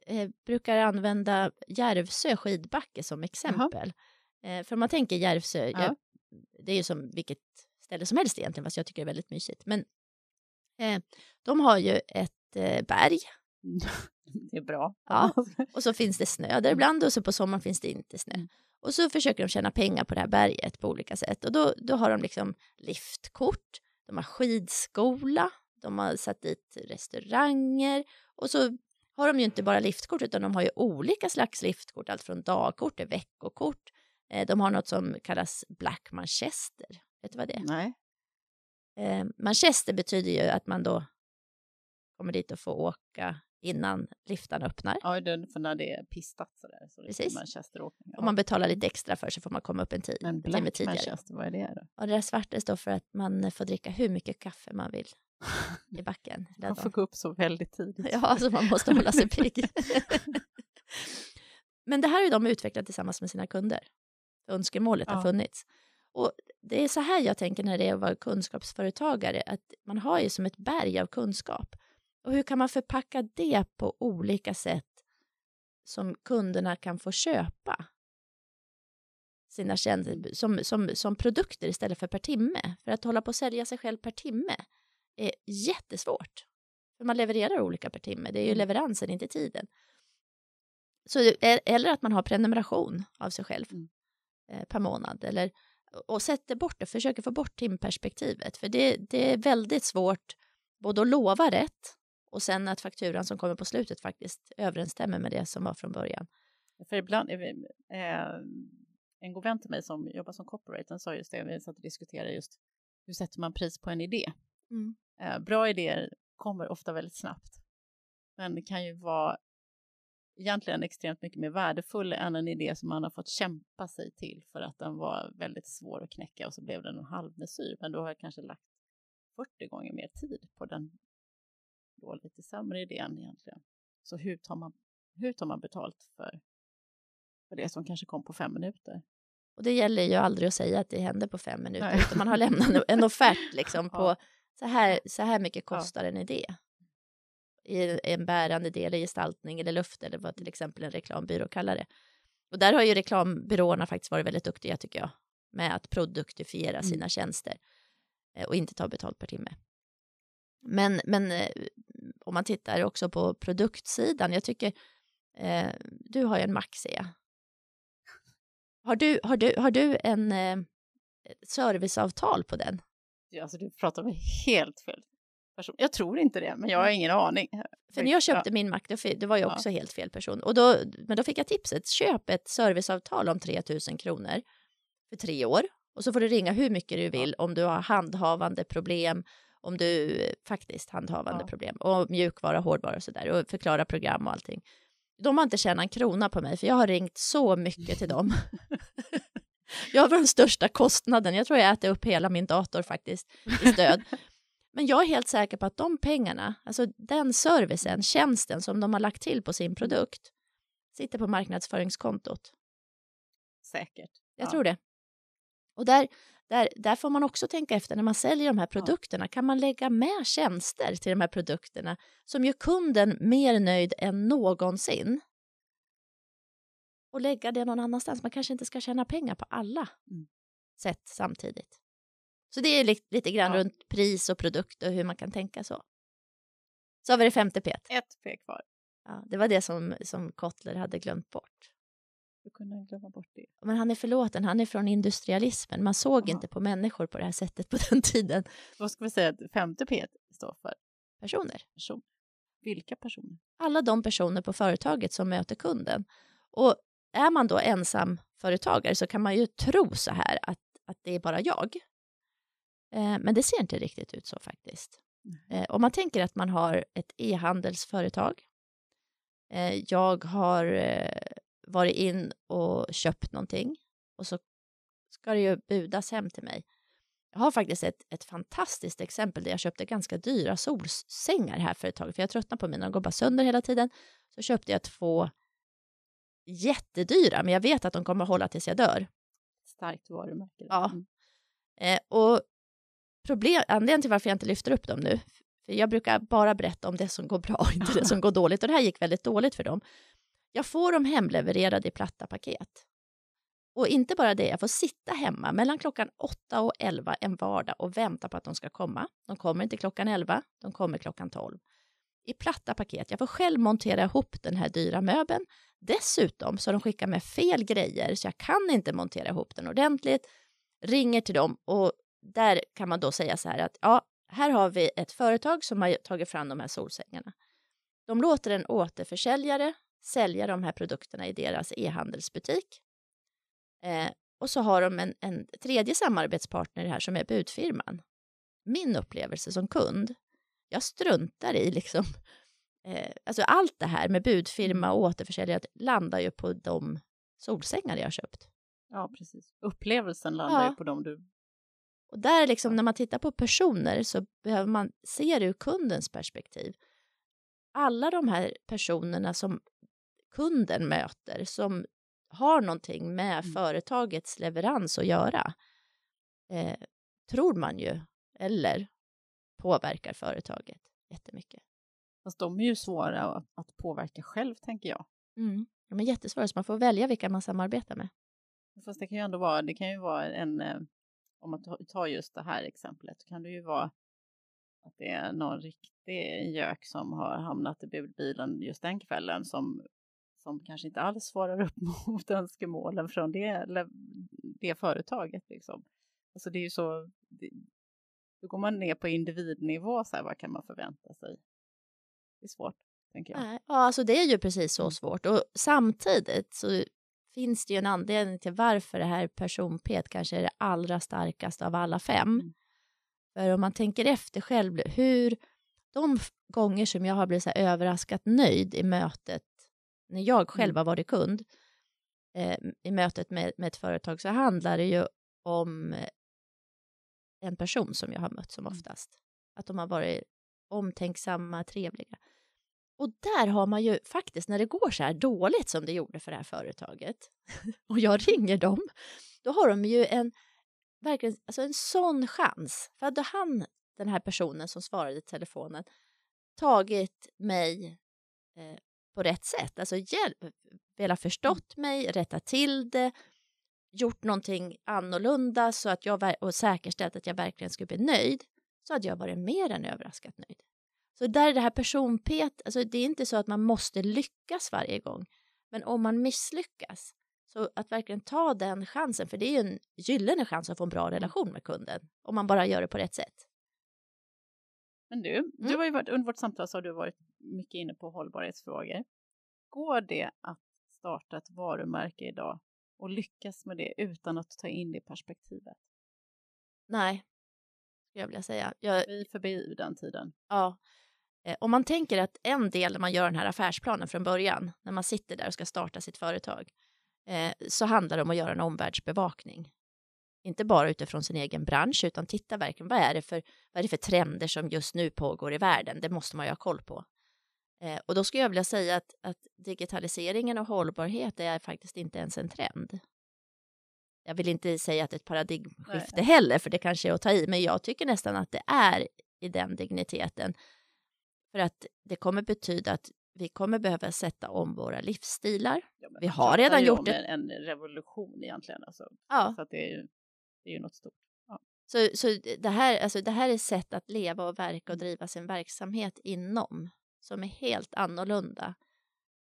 eh, brukar använda Järvsö skidbacke som exempel. Eh, för om man tänker Järvsö, ja. jag, det är ju som vilket ställe som helst egentligen, fast jag tycker det är väldigt mysigt. Men eh, de har ju ett eh, berg. Det är bra. Ja, och så finns det snö där ibland och så på sommaren finns det inte snö. Mm. Och så försöker de tjäna pengar på det här berget på olika sätt. Och då, då har de liksom liftkort, de har skidskola, de har satt dit restauranger och så har de ju inte bara liftkort utan de har ju olika slags liftkort, allt från dagkort till veckokort. Eh, de har något som kallas Black Manchester. Vet du vad det är? Nej. Eh, Manchester betyder ju att man då kommer dit och får åka innan liftarna öppnar. Ja, för när det är pistat sådär. Så Precis. Manchesteråkning. Ja. Om man betalar lite extra för så får man komma upp en tid. Men Black tidigare. Manchester, vad är det då? Och det där svarta står för att man får dricka hur mycket kaffe man vill i backen. Man får gå upp så väldigt tidigt. Ja, alltså man måste hålla sig pigg. Men det här har de utvecklat tillsammans med sina kunder. Önskemålet ja. har funnits. Och det är så här jag tänker när det är att vara kunskapsföretagare, att man har ju som ett berg av kunskap. Och hur kan man förpacka det på olika sätt som kunderna kan få köpa sina tjänster som, som, som produkter istället för per timme? För att hålla på att sälja sig själv per timme är jättesvårt. För man levererar olika per timme, det är ju Mm. leveransen, inte tiden. Så, det- eller att man har prenumeration av sig själv Mm. eh, per månad. Eller, och sätter bort det, försöker få bort timperspektivet. För det, det är väldigt svårt både att lova rätt och sen att fakturan som kommer på slutet faktiskt överensstämmer med det som var från början. För ibland, eh, en god vän till mig som jobbar som copywriter sa just det, vi satt och diskuterade just hur sätter man pris på en idé? Mm. Eh, bra idéer kommer ofta väldigt snabbt, men det kan ju vara egentligen extremt mycket mer värdefull än en idé som man har fått kämpa sig till för att den var väldigt svår att knäcka och så blev den en halvmesyr, men då har jag kanske lagt 40 gånger mer tid på den då lite sämre idén egentligen. Så hur tar man, hur tar man betalt för, för det som kanske kom på fem minuter? Och det gäller ju aldrig att säga att det hände på fem minuter, Nej. utan man har lämnat en offert liksom på Ja. Så, här, så här mycket Ja. kostar en idé. I en bärande del i gestaltning eller luft eller vad till exempel en reklambyrå kallar det. Och där har ju reklambyråerna faktiskt varit väldigt duktiga tycker jag, med att produktifiera Mm. sina tjänster eh, och inte ta betalt per timme. Men, men eh, om man tittar också på produktsidan, jag tycker eh, du har ju en jag. Har du, har du, har du en eh, serviceavtal på den? Alltså du pratar med helt fel person. Jag tror inte det, men jag har ingen aning. För när jag köpte min Mac, då, var jag Ja. också helt fel person. Och då, men då fick jag tipset, köp ett serviceavtal om 3 000 kronor för tre år. Och så får du ringa hur mycket du vill om du har handhavande problem, om du eh, faktiskt handhavande Ja. problem och mjukvara, hårdvara och sådär och förklara program och allting. De har inte tjänat en krona på mig för jag har ringt så mycket till dem. jag har den största kostnaden. Jag tror jag äter upp hela min dator faktiskt i stöd. Men jag är helt säker på att de pengarna, alltså den servicen, tjänsten som de har lagt till på sin produkt, sitter på marknadsföringskontot. Säkert. Jag Ja. tror det. Och där, där, där får man också tänka efter när man säljer de här produkterna. Kan man lägga med tjänster till de här produkterna som gör kunden mer nöjd än någonsin? Och lägga det någon annanstans. Man kanske inte ska tjäna pengar på alla Mm. sätt samtidigt. Så det är li- lite grann Ja. runt pris och produkt och hur man kan tänka så. Så har vi det femte P. Ett P kvar. Ja, det var det som, som Kotler hade glömt bort. Du kunde glömma bort det. Men han är förlåten, han är från industrialismen. Man såg Aha. inte på människor på det här sättet på den tiden. Vad ska vi säga att femte P står för? Personer. Person. Vilka personer? Alla de personer på företaget som möter kunden. Och är man då ensam företagare så kan man ju tro så här att, att det är bara jag. Eh, men det ser inte riktigt ut så faktiskt. Eh, om man tänker att man har ett e-handelsföretag. Eh, jag har eh, varit in och köpt någonting och så ska det ju budas hem till mig. Jag har faktiskt ett, ett fantastiskt exempel där jag köpte ganska dyra solsängar här för ett tag, för jag tröttnar på mina, de går bara sönder hela tiden. Så köpte jag två jättedyra, men jag vet att de kommer hålla tills jag dör. Starkt varumärke. Ja. Mm. Eh, och problem, anledningen till varför jag inte lyfter upp dem nu, för jag brukar bara berätta om det som går bra, inte det som går dåligt. Och det här gick väldigt dåligt för dem. Jag får dem hemlevererade i platta paket. Och inte bara det, jag får sitta hemma mellan klockan 8 och 11 en vardag och vänta på att de ska komma. De kommer inte klockan 11, de kommer klockan 12. I platta paket. Jag får själv montera ihop den här dyra möbeln. Dessutom så har de skickat med fel grejer så jag kan inte montera ihop den ordentligt. Ringer till dem och där kan man då säga så här att ja, här har vi ett företag som har tagit fram de här solsängarna. De låter en återförsäljare sälja de här produkterna i deras e-handelsbutik. Eh, och så har de en, en tredje samarbetspartner här som är budfirman. Min upplevelse som kund, jag struntar i liksom, eh, alltså allt det här med budfirma och återförsäljare landar ju på de solsängar jag har köpt. Ja, precis. Upplevelsen landar Ja. ju på dem du... Och där liksom när man tittar på personer så behöver man se det ur kundens perspektiv. Alla de här personerna som kunden möter som har någonting med Mm. företagets leverans att göra eh, tror man ju, eller påverkar företaget jättemycket. Fast de är ju svåra att, att påverka själv, tänker jag. Mm. De är jättesvåra, så man får välja vilka man samarbetar med. Fast det kan ju ändå vara, det kan ju vara en, eh, om man tar- just det här exemplet, kan det ju vara att det är någon riktig gök som har hamnat i budbilen just den kvällen som, som kanske inte alls svarar upp mot önskemålen från det, det företaget. Liksom. Alltså det är ju så, det, då går man ner på individnivå, så här, vad kan man förvänta sig? Det är svårt, tänker jag. Ja, alltså det är ju precis så mm. svårt. Och samtidigt så finns det ju en anledning till varför det här person-P kanske är det allra starkaste av alla fem. Mm. För om man tänker efter själv, hur de gånger som jag har blivit så överraskat nöjd i mötet, när jag själv mm. har varit kund, eh, i mötet med, med ett företag, så handlar det ju om eh, en person som jag har mött som mm. oftast. Att de har varit omtänksamma, trevliga. Och där har man ju faktiskt, när det går så här dåligt som det gjorde för det här företaget, och jag ringer dem, då har de ju en, verkligen, alltså en sån chans. För hade han, den här personen som svarade i telefonen, tagit mig eh, på rätt sätt, alltså hjälp, velat förstått mm. mig, rättat till det, gjort någonting annorlunda så att jag, och säkerställt att jag verkligen skulle bli nöjd, så hade jag varit mer än överraskat nöjd. Så där är det här personpet, alltså det är inte så att man måste lyckas varje gång, men om man misslyckas, så att verkligen ta den chansen, för det är ju en gyllene chans att få en bra relation med kunden, om man bara gör det på rätt sätt. Men du, mm. du har varit, under vårt samtal så har du varit mycket inne på hållbarhetsfrågor. Går det att starta ett varumärke idag och lyckas med det utan att ta in det perspektivet? Nej, skulle jag vilja säga. Jag, Vi är förbi den tiden. Ja. Eh, om man tänker att en del när man gör den här affärsplanen från början, när man sitter där och ska starta sitt företag, eh, så handlar det om att göra en omvärldsbevakning. Inte bara utifrån sin egen bransch, utan titta verkligen vad är det för, vad är det för trender som just nu pågår i världen. Det måste man ju ha koll på. Eh, och då skulle jag vilja säga att, att digitaliseringen och hållbarhet är faktiskt inte ens en trend. Jag vill inte säga att det är ett paradigmskifte Nej. heller, för det kanske är att ta i, men jag tycker nästan att det är i den digniteten. För att det kommer betyda att vi kommer behöva sätta om våra livsstilar. Ja, vi har redan gjort det. En, en revolution egentligen. Alltså. Ja. Så det, är det är ju något stort. Ja. Så, så det, här, alltså det här är sätt att leva och verka och mm. driva sin verksamhet inom som är helt annorlunda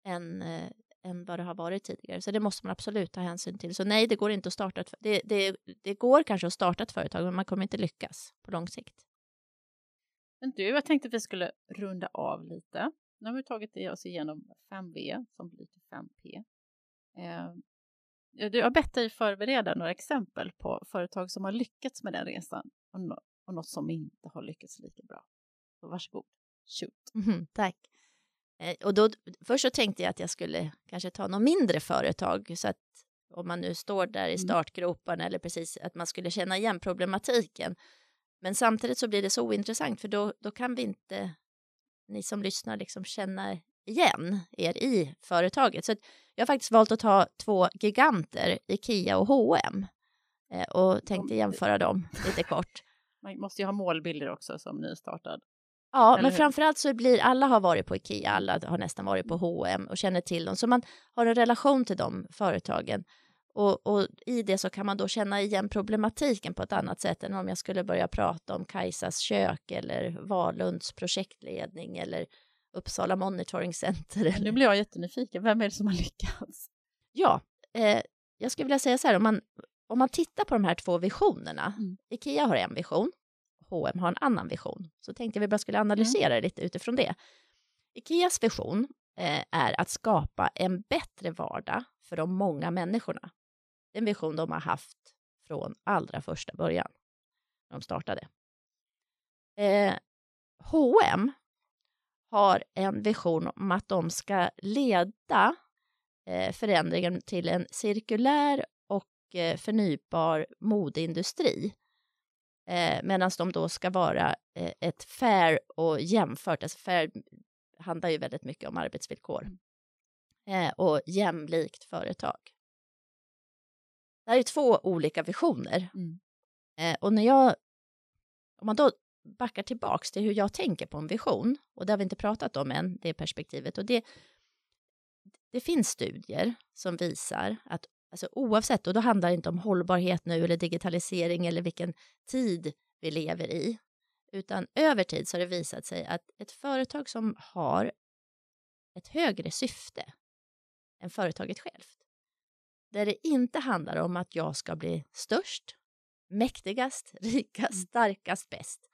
än, eh, än vad det har varit tidigare. Så det måste man absolut ta hänsyn till. Så nej, det går inte att starta ett, det, det, det går kanske att starta ett företag, men man kommer inte lyckas på lång sikt. Men du, jag tänkte att vi skulle runda av lite. Nu har vi tagit oss igenom 5V som blir till 5P. Eh, du har bett dig förbereda några exempel på företag som har lyckats med den resan och, no och något som inte har lyckats lika bra. Så varsågod, shoot. Mm, tack. Eh, och då, först så tänkte jag att jag skulle kanske ta något mindre företag så att om man nu står där i mm. startgroparna eller precis att man skulle känna igen problematiken. Men samtidigt så blir det så ointressant för då, då kan vi inte, ni som lyssnar, liksom känna igen er i företaget. Så jag har faktiskt valt att ta två giganter, Ikea och H&M och tänkte jämföra dem lite kort. Man måste ju ha målbilder också som nystartad. Ja, Eller men framförallt så blir alla har varit på Ikea, alla har nästan varit på H&M och känner till dem, så man har en relation till de företagen. Och, och, i det så kan man då känna igen problematiken på ett annat sätt än om jag skulle börja prata om Kajsas kök eller Valunds projektledning eller Uppsala Monitoring Center. Nu blir jag jättenyfiken, vem är det som har lyckats? Ja, eh, jag skulle vilja säga så här, om man, om man tittar på de här två visionerna, mm. Ikea har en vision, H&M har en annan vision. Så tänkte jag vi bara skulle analysera mm. lite utifrån det. Ikeas vision eh, är att skapa en bättre vardag för de många människorna. Det är en vision de har haft från allra första början, när de startade. Eh, H&M har en vision om att de ska leda eh, förändringen till en cirkulär och eh, förnybar modeindustri Eh, Medan de då ska vara eh, ett fair och jämfört, alltså fair handlar ju väldigt mycket om arbetsvillkor, mm. eh, och jämlikt företag. Det här är två olika visioner. Mm. Eh, och när jag, om man då backar tillbaks till hur jag tänker på en vision, och det har vi inte pratat om än, det perspektivet, och det, det finns studier som visar att Alltså oavsett, och då handlar det inte om hållbarhet nu eller digitalisering eller vilken tid vi lever i, utan över tid så har det visat sig att ett företag som har ett högre syfte än företaget självt, där det inte handlar om att jag ska bli störst, mäktigast, rikast, mm. starkast, bäst,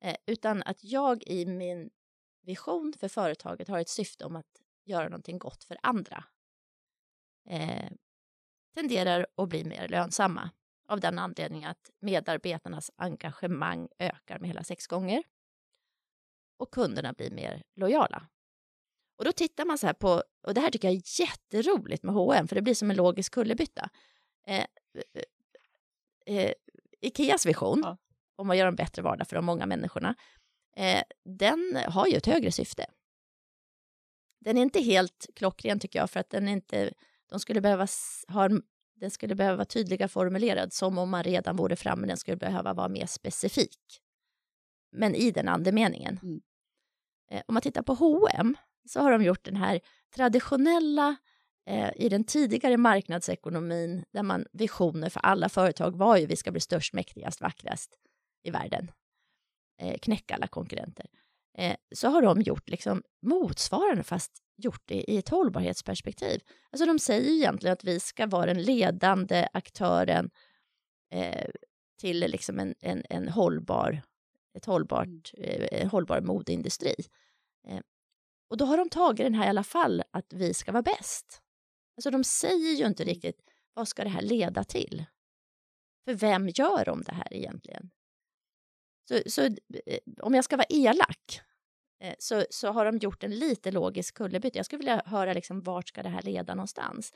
eh, utan att jag i min vision för företaget har ett syfte om att göra någonting gott för andra, eh, tenderar att bli mer lönsamma av den anledningen att medarbetarnas engagemang ökar med hela sex gånger och kunderna blir mer lojala. Och då tittar man så här på, och det här tycker jag är jätteroligt med H&M för det blir som en logisk kullerbytta. Eh, eh, eh, Ikeas vision ja. om att göra en bättre vardag för de många människorna, eh, den har ju ett högre syfte. Den är inte helt klockren tycker jag, för att den är inte, de skulle behöva ha den skulle behöva vara tydligare formulerad, som om man redan vore framme, den skulle behöva vara mer specifik. Men i den andemeningen. Mm. Eh, om man tittar på H&M så har de gjort den här traditionella eh, i den tidigare marknadsekonomin där man visioner för alla företag var ju vi ska bli störst, mäktigast, vackrast i världen. Eh, knäcka alla konkurrenter. Eh, så har de gjort liksom motsvarande fast gjort det i ett hållbarhetsperspektiv. Alltså de säger egentligen att vi ska vara den ledande aktören eh, till liksom en, en, en hållbar, ett hållbart, eh, hållbar modeindustri. Eh, och då har de tagit den här i alla fall, att vi ska vara bäst. Alltså de säger ju inte riktigt vad ska det här leda till? För vem gör de det här egentligen? Så, så eh, om jag ska vara elak Eh, så, så har de gjort en lite logisk kullerbytta. Jag skulle vilja höra liksom, vart ska det här leda någonstans?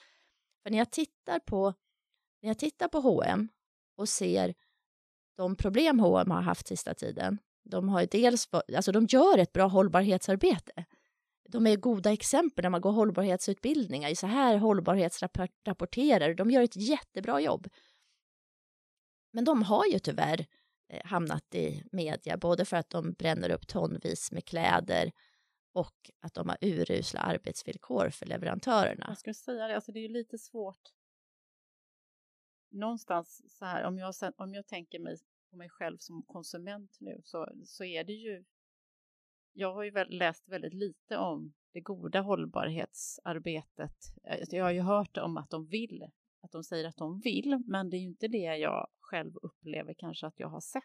För när jag tittar på, när jag tittar på H&M och ser de problem H&M har haft sista tiden, de har dels, alltså de gör ett bra hållbarhetsarbete de är goda exempel när man går hållbarhetsutbildningar. Så här hållbarhetsrapporterar, de gör ett jättebra jobb. Men de har ju tyvärr Eh, hamnat i media, både för att de bränner upp tonvis med kläder och att de har urusla arbetsvillkor för leverantörerna. Jag skulle säga det, alltså det är ju lite svårt. Någonstans så här, om jag, om jag tänker mig på mig själv som konsument nu så, så är det ju jag har ju väl läst väldigt lite om det goda hållbarhetsarbetet. Eh, jag har ju hört om att de vill, att de säger att de vill, men det är ju inte det jag själv upplever kanske att jag har sett.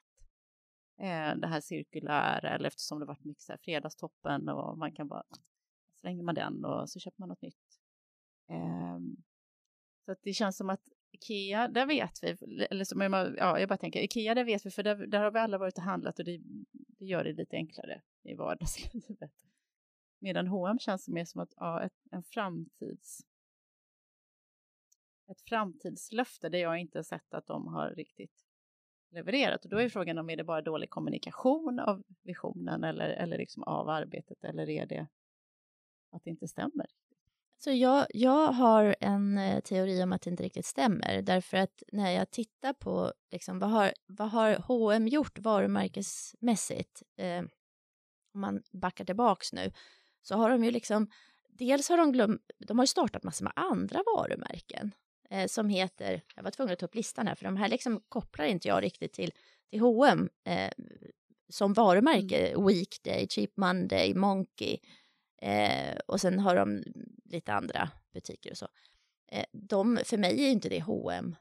Eh, det här cirkulära, eller eftersom det varit mycket så här fredagstoppen och man kan bara slänger man den och så köper man något nytt. Eh, så att det känns som att Ikea, där vet vi, eller som jag, ja, jag bara tänker, Ikea, där vet vi, för där, där har vi alla varit och handlat och det, det gör det lite enklare i vardagslivet. Medan H&M känns mer som att, ja, ett, en framtids... Ett framtidslöfte där jag inte sett att de har riktigt levererat. Och då är frågan om är det bara dålig kommunikation av visionen eller, eller liksom av arbetet eller är det att det inte stämmer? Så jag, jag har en eh, teori om att det inte riktigt stämmer. Därför att när jag tittar på liksom, vad, har, vad har H&M gjort varumärkesmässigt, eh, om man backar tillbaks nu, så har de ju liksom, dels har de glömt, de har ju startat massor med andra varumärken eh, som heter, jag var tvungen att ta upp listan här, för de här liksom kopplar inte jag riktigt till, till H&M eh, som varumärke, mm. Weekday, Cheap Monday, Monkey, Eh, och sen har de lite andra butiker och så. Eh, de, för mig är inte det H&M.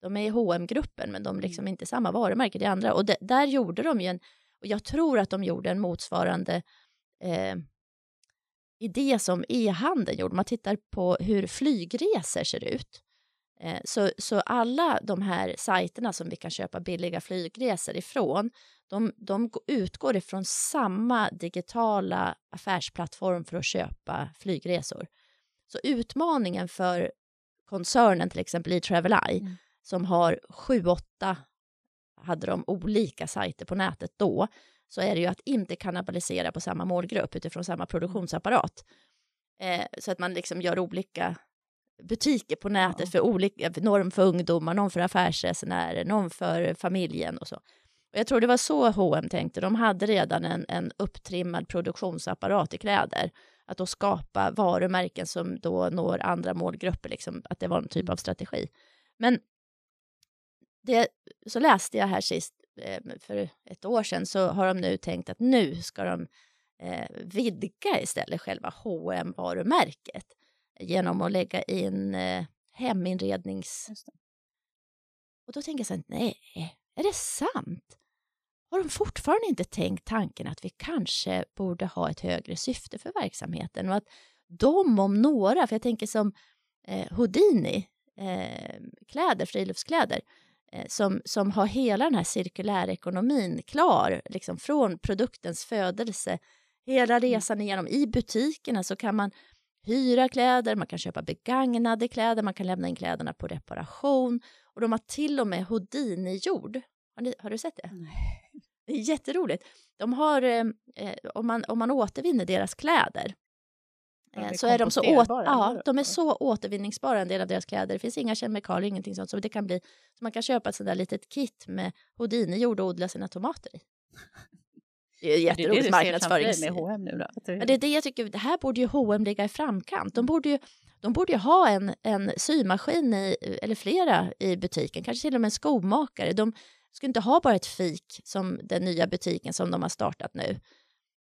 De är i hm gruppen men de är liksom mm. inte samma varumärke, det är andra. Och de, där gjorde de ju en, och jag tror att de gjorde en motsvarande eh, idé som e-handeln gjorde. Man tittar på hur flygresor ser ut. Eh, så, så alla de här sajterna som vi kan köpa billiga flygresor ifrån, de, de utgår ifrån samma digitala affärsplattform för att köpa flygresor. Så utmaningen för koncernen, till exempel i Traveleye, mm. som har sju, åtta, hade de olika sajter på nätet då, så är det ju att inte kannibalisera på samma målgrupp utifrån samma produktionsapparat. Eh, så att man liksom gör olika butiker på nätet ja. för olika, någon för ungdomar, någon för affärsresenärer, någon för familjen och så. Och jag tror det var så H&M tänkte. De hade redan en, en upptrimmad produktionsapparat i kläder. Att då skapa varumärken som då når andra målgrupper, liksom, att det var en typ av strategi. Men det, så läste jag här sist, eh, för ett år sedan så har de nu tänkt att nu ska de eh, vidga istället själva hm varumärket genom att lägga in eh, heminrednings... Och då tänker jag så här, nej, är det sant? Har de fortfarande inte tänkt tanken att vi kanske borde ha ett högre syfte för verksamheten och att de om några, för jag tänker som eh, Houdini, eh, kläder, friluftskläder, eh, som, som har hela den här cirkulärekonomin klar, liksom från produktens födelse, hela mm. resan igenom. I butikerna så kan man hyra kläder, man kan köpa begagnade kläder, man kan lämna in kläderna på reparation och de har till och med Houdini-jord. Har, ni, har du sett det? Nej. Det är jätteroligt. De har, eh, eh om, man, om man återvinner deras kläder Eh, så är de så, åt, ja, de är så återvinningsbara, en del av deras kläder. Det finns inga kemikalier, ingenting sånt. Så det kan bli, så man kan köpa ett sånt där litet kit med Houdini-jord och odla sina tomater i. Det är jätteroligt marknadsförings... med H&M nu då? Det är det jag tycker, det här borde ju H&M ligga i framkant. De borde ju, de borde ju ha en, en symaskin, i, eller flera, i butiken. Kanske till och med en skomakare. De ska inte ha bara ett fik som den nya butiken som de har startat nu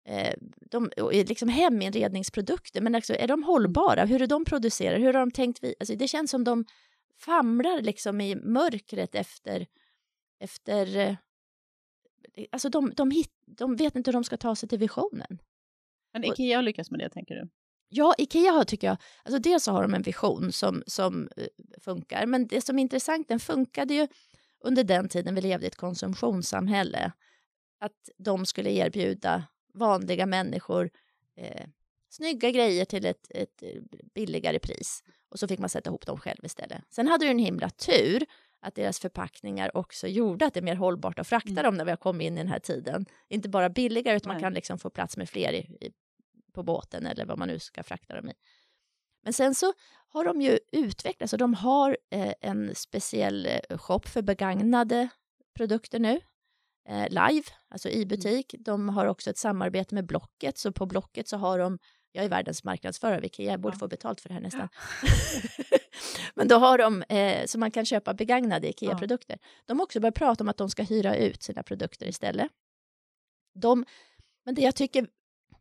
eh, de, liksom heminredningsprodukter, men alltså, är de hållbara? Hur är de producerade? Hur har de tänkt? Vi, alltså, det känns som de famlar liksom i mörkret efter, efter eh, alltså de, de, hit, de vet inte hur de ska ta sig till visionen. Men Ikea har lyckats med det, tänker du? Ja, Ikea har, tycker jag, alltså dels har de en vision som, som uh, funkar, men det som är intressant, den funkade ju under den tiden vi levde i ett konsumtionssamhälle, att de skulle erbjuda vanliga människor eh, snygga grejer till ett, ett eh, billigare pris. Och så fick man sätta ihop dem själv istället. Sen hade du en himla tur att deras förpackningar också gjorde att det är mer hållbart att frakta mm. dem när vi har kommit in i den här tiden. Inte bara billigare, utan Nej. man kan liksom få plats med fler i, i, på båten eller vad man nu ska frakta dem i. Men sen så har de ju utvecklats och de har eh, en speciell eh, shop för begagnade produkter nu eh, live, alltså i mm. butik. De har också ett samarbete med Blocket, så på Blocket så har de jag är världens marknadsförare, vilket jag borde ja. få betalt för det här nästan. Ja. Men då har de, eh, så man kan köpa begagnade IKEA-produkter. Ja. De har också börjat prata om att de ska hyra ut sina produkter istället. De, men det jag tycker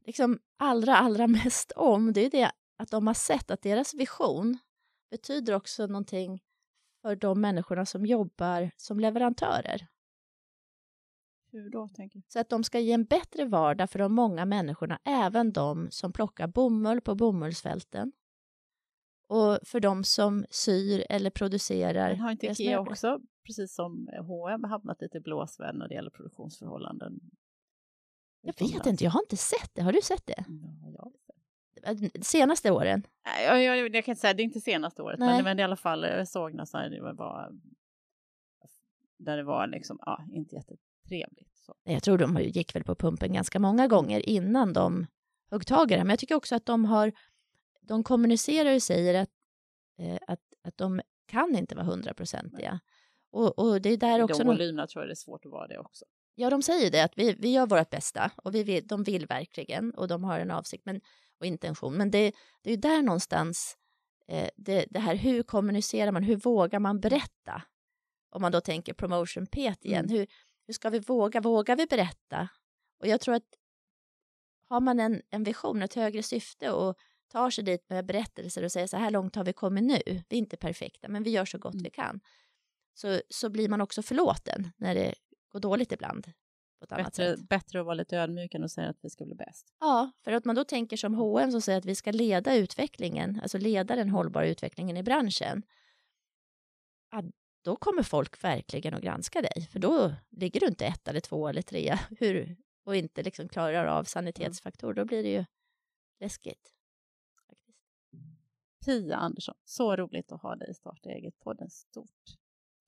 liksom allra, allra mest om, det är det att de har sett att deras vision betyder också någonting för de människorna som jobbar som leverantörer. Hur då? Tänker Så att de ska ge en bättre vardag för de många människorna, även de som plockar bomull på bomullsfälten. Och för de som syr eller producerar. Men har inte Ikea också, precis som H&M hamnat lite i blåsväder när det gäller produktionsförhållanden? Jag vet inte, jag har inte sett det. Har du sett det? Ja, jag Senaste åren? Jag, jag, jag kan inte säga, det är inte senaste året, men, men i alla fall, jag såg nästan, det var, där det var liksom, ja, inte jätte trevligt. Så. Jag tror de gick väl på pumpen ganska många gånger innan de högg tag i det. Men jag tycker också att de har, de kommunicerar och säger att, eh, att, att de kan inte vara hundraprocentiga. Och, och det är där också... De volymerna tror jag det är svårt att vara det också. Ja, de säger det, att vi, vi gör vårt bästa och vi vill, de vill verkligen och de har en avsikt men, och intention. Men det, det är där någonstans, eh, det, det, här hur kommunicerar man, hur vågar man berätta? Om man då tänker promotion pet igen, mm. hur, hur ska vi våga? Vågar vi berätta? Och jag tror att har man en, en vision, ett högre syfte och tar sig dit med berättelser och säger så här långt har vi kommit nu, vi är inte perfekta, men vi gör så gott mm. vi kan, så, så blir man också förlåten när det går dåligt ibland. På ett bättre, annat sätt. bättre att vara lite ödmjuk än att säga att vi ska bli bäst. Ja, för att man då tänker som H&M som säger att vi ska leda utvecklingen, alltså leda den hållbara utvecklingen i branschen då kommer folk verkligen att granska dig. För då ligger du inte ett eller två eller tre hur, och inte liksom klarar av sanitetsfaktor. Då blir det ju läskigt. Pia Andersson, så roligt att ha dig i Starta eget-podden. Stort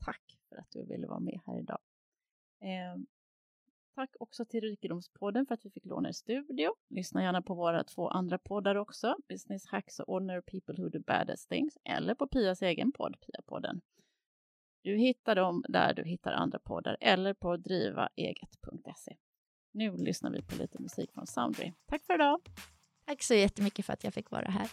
tack för att du ville vara med här idag. Eh, tack också till Rikedomspodden för att vi fick låna er studio. Lyssna gärna på våra två andra poddar också, Business Hacks och Ordinary People Who Do Baddest Things, eller på Pias egen podd, Pia-podden. Du hittar dem där du hittar andra poddar eller på drivaeget.se. Nu lyssnar vi på lite musik från Soundry. Tack för idag! Tack så jättemycket för att jag fick vara här.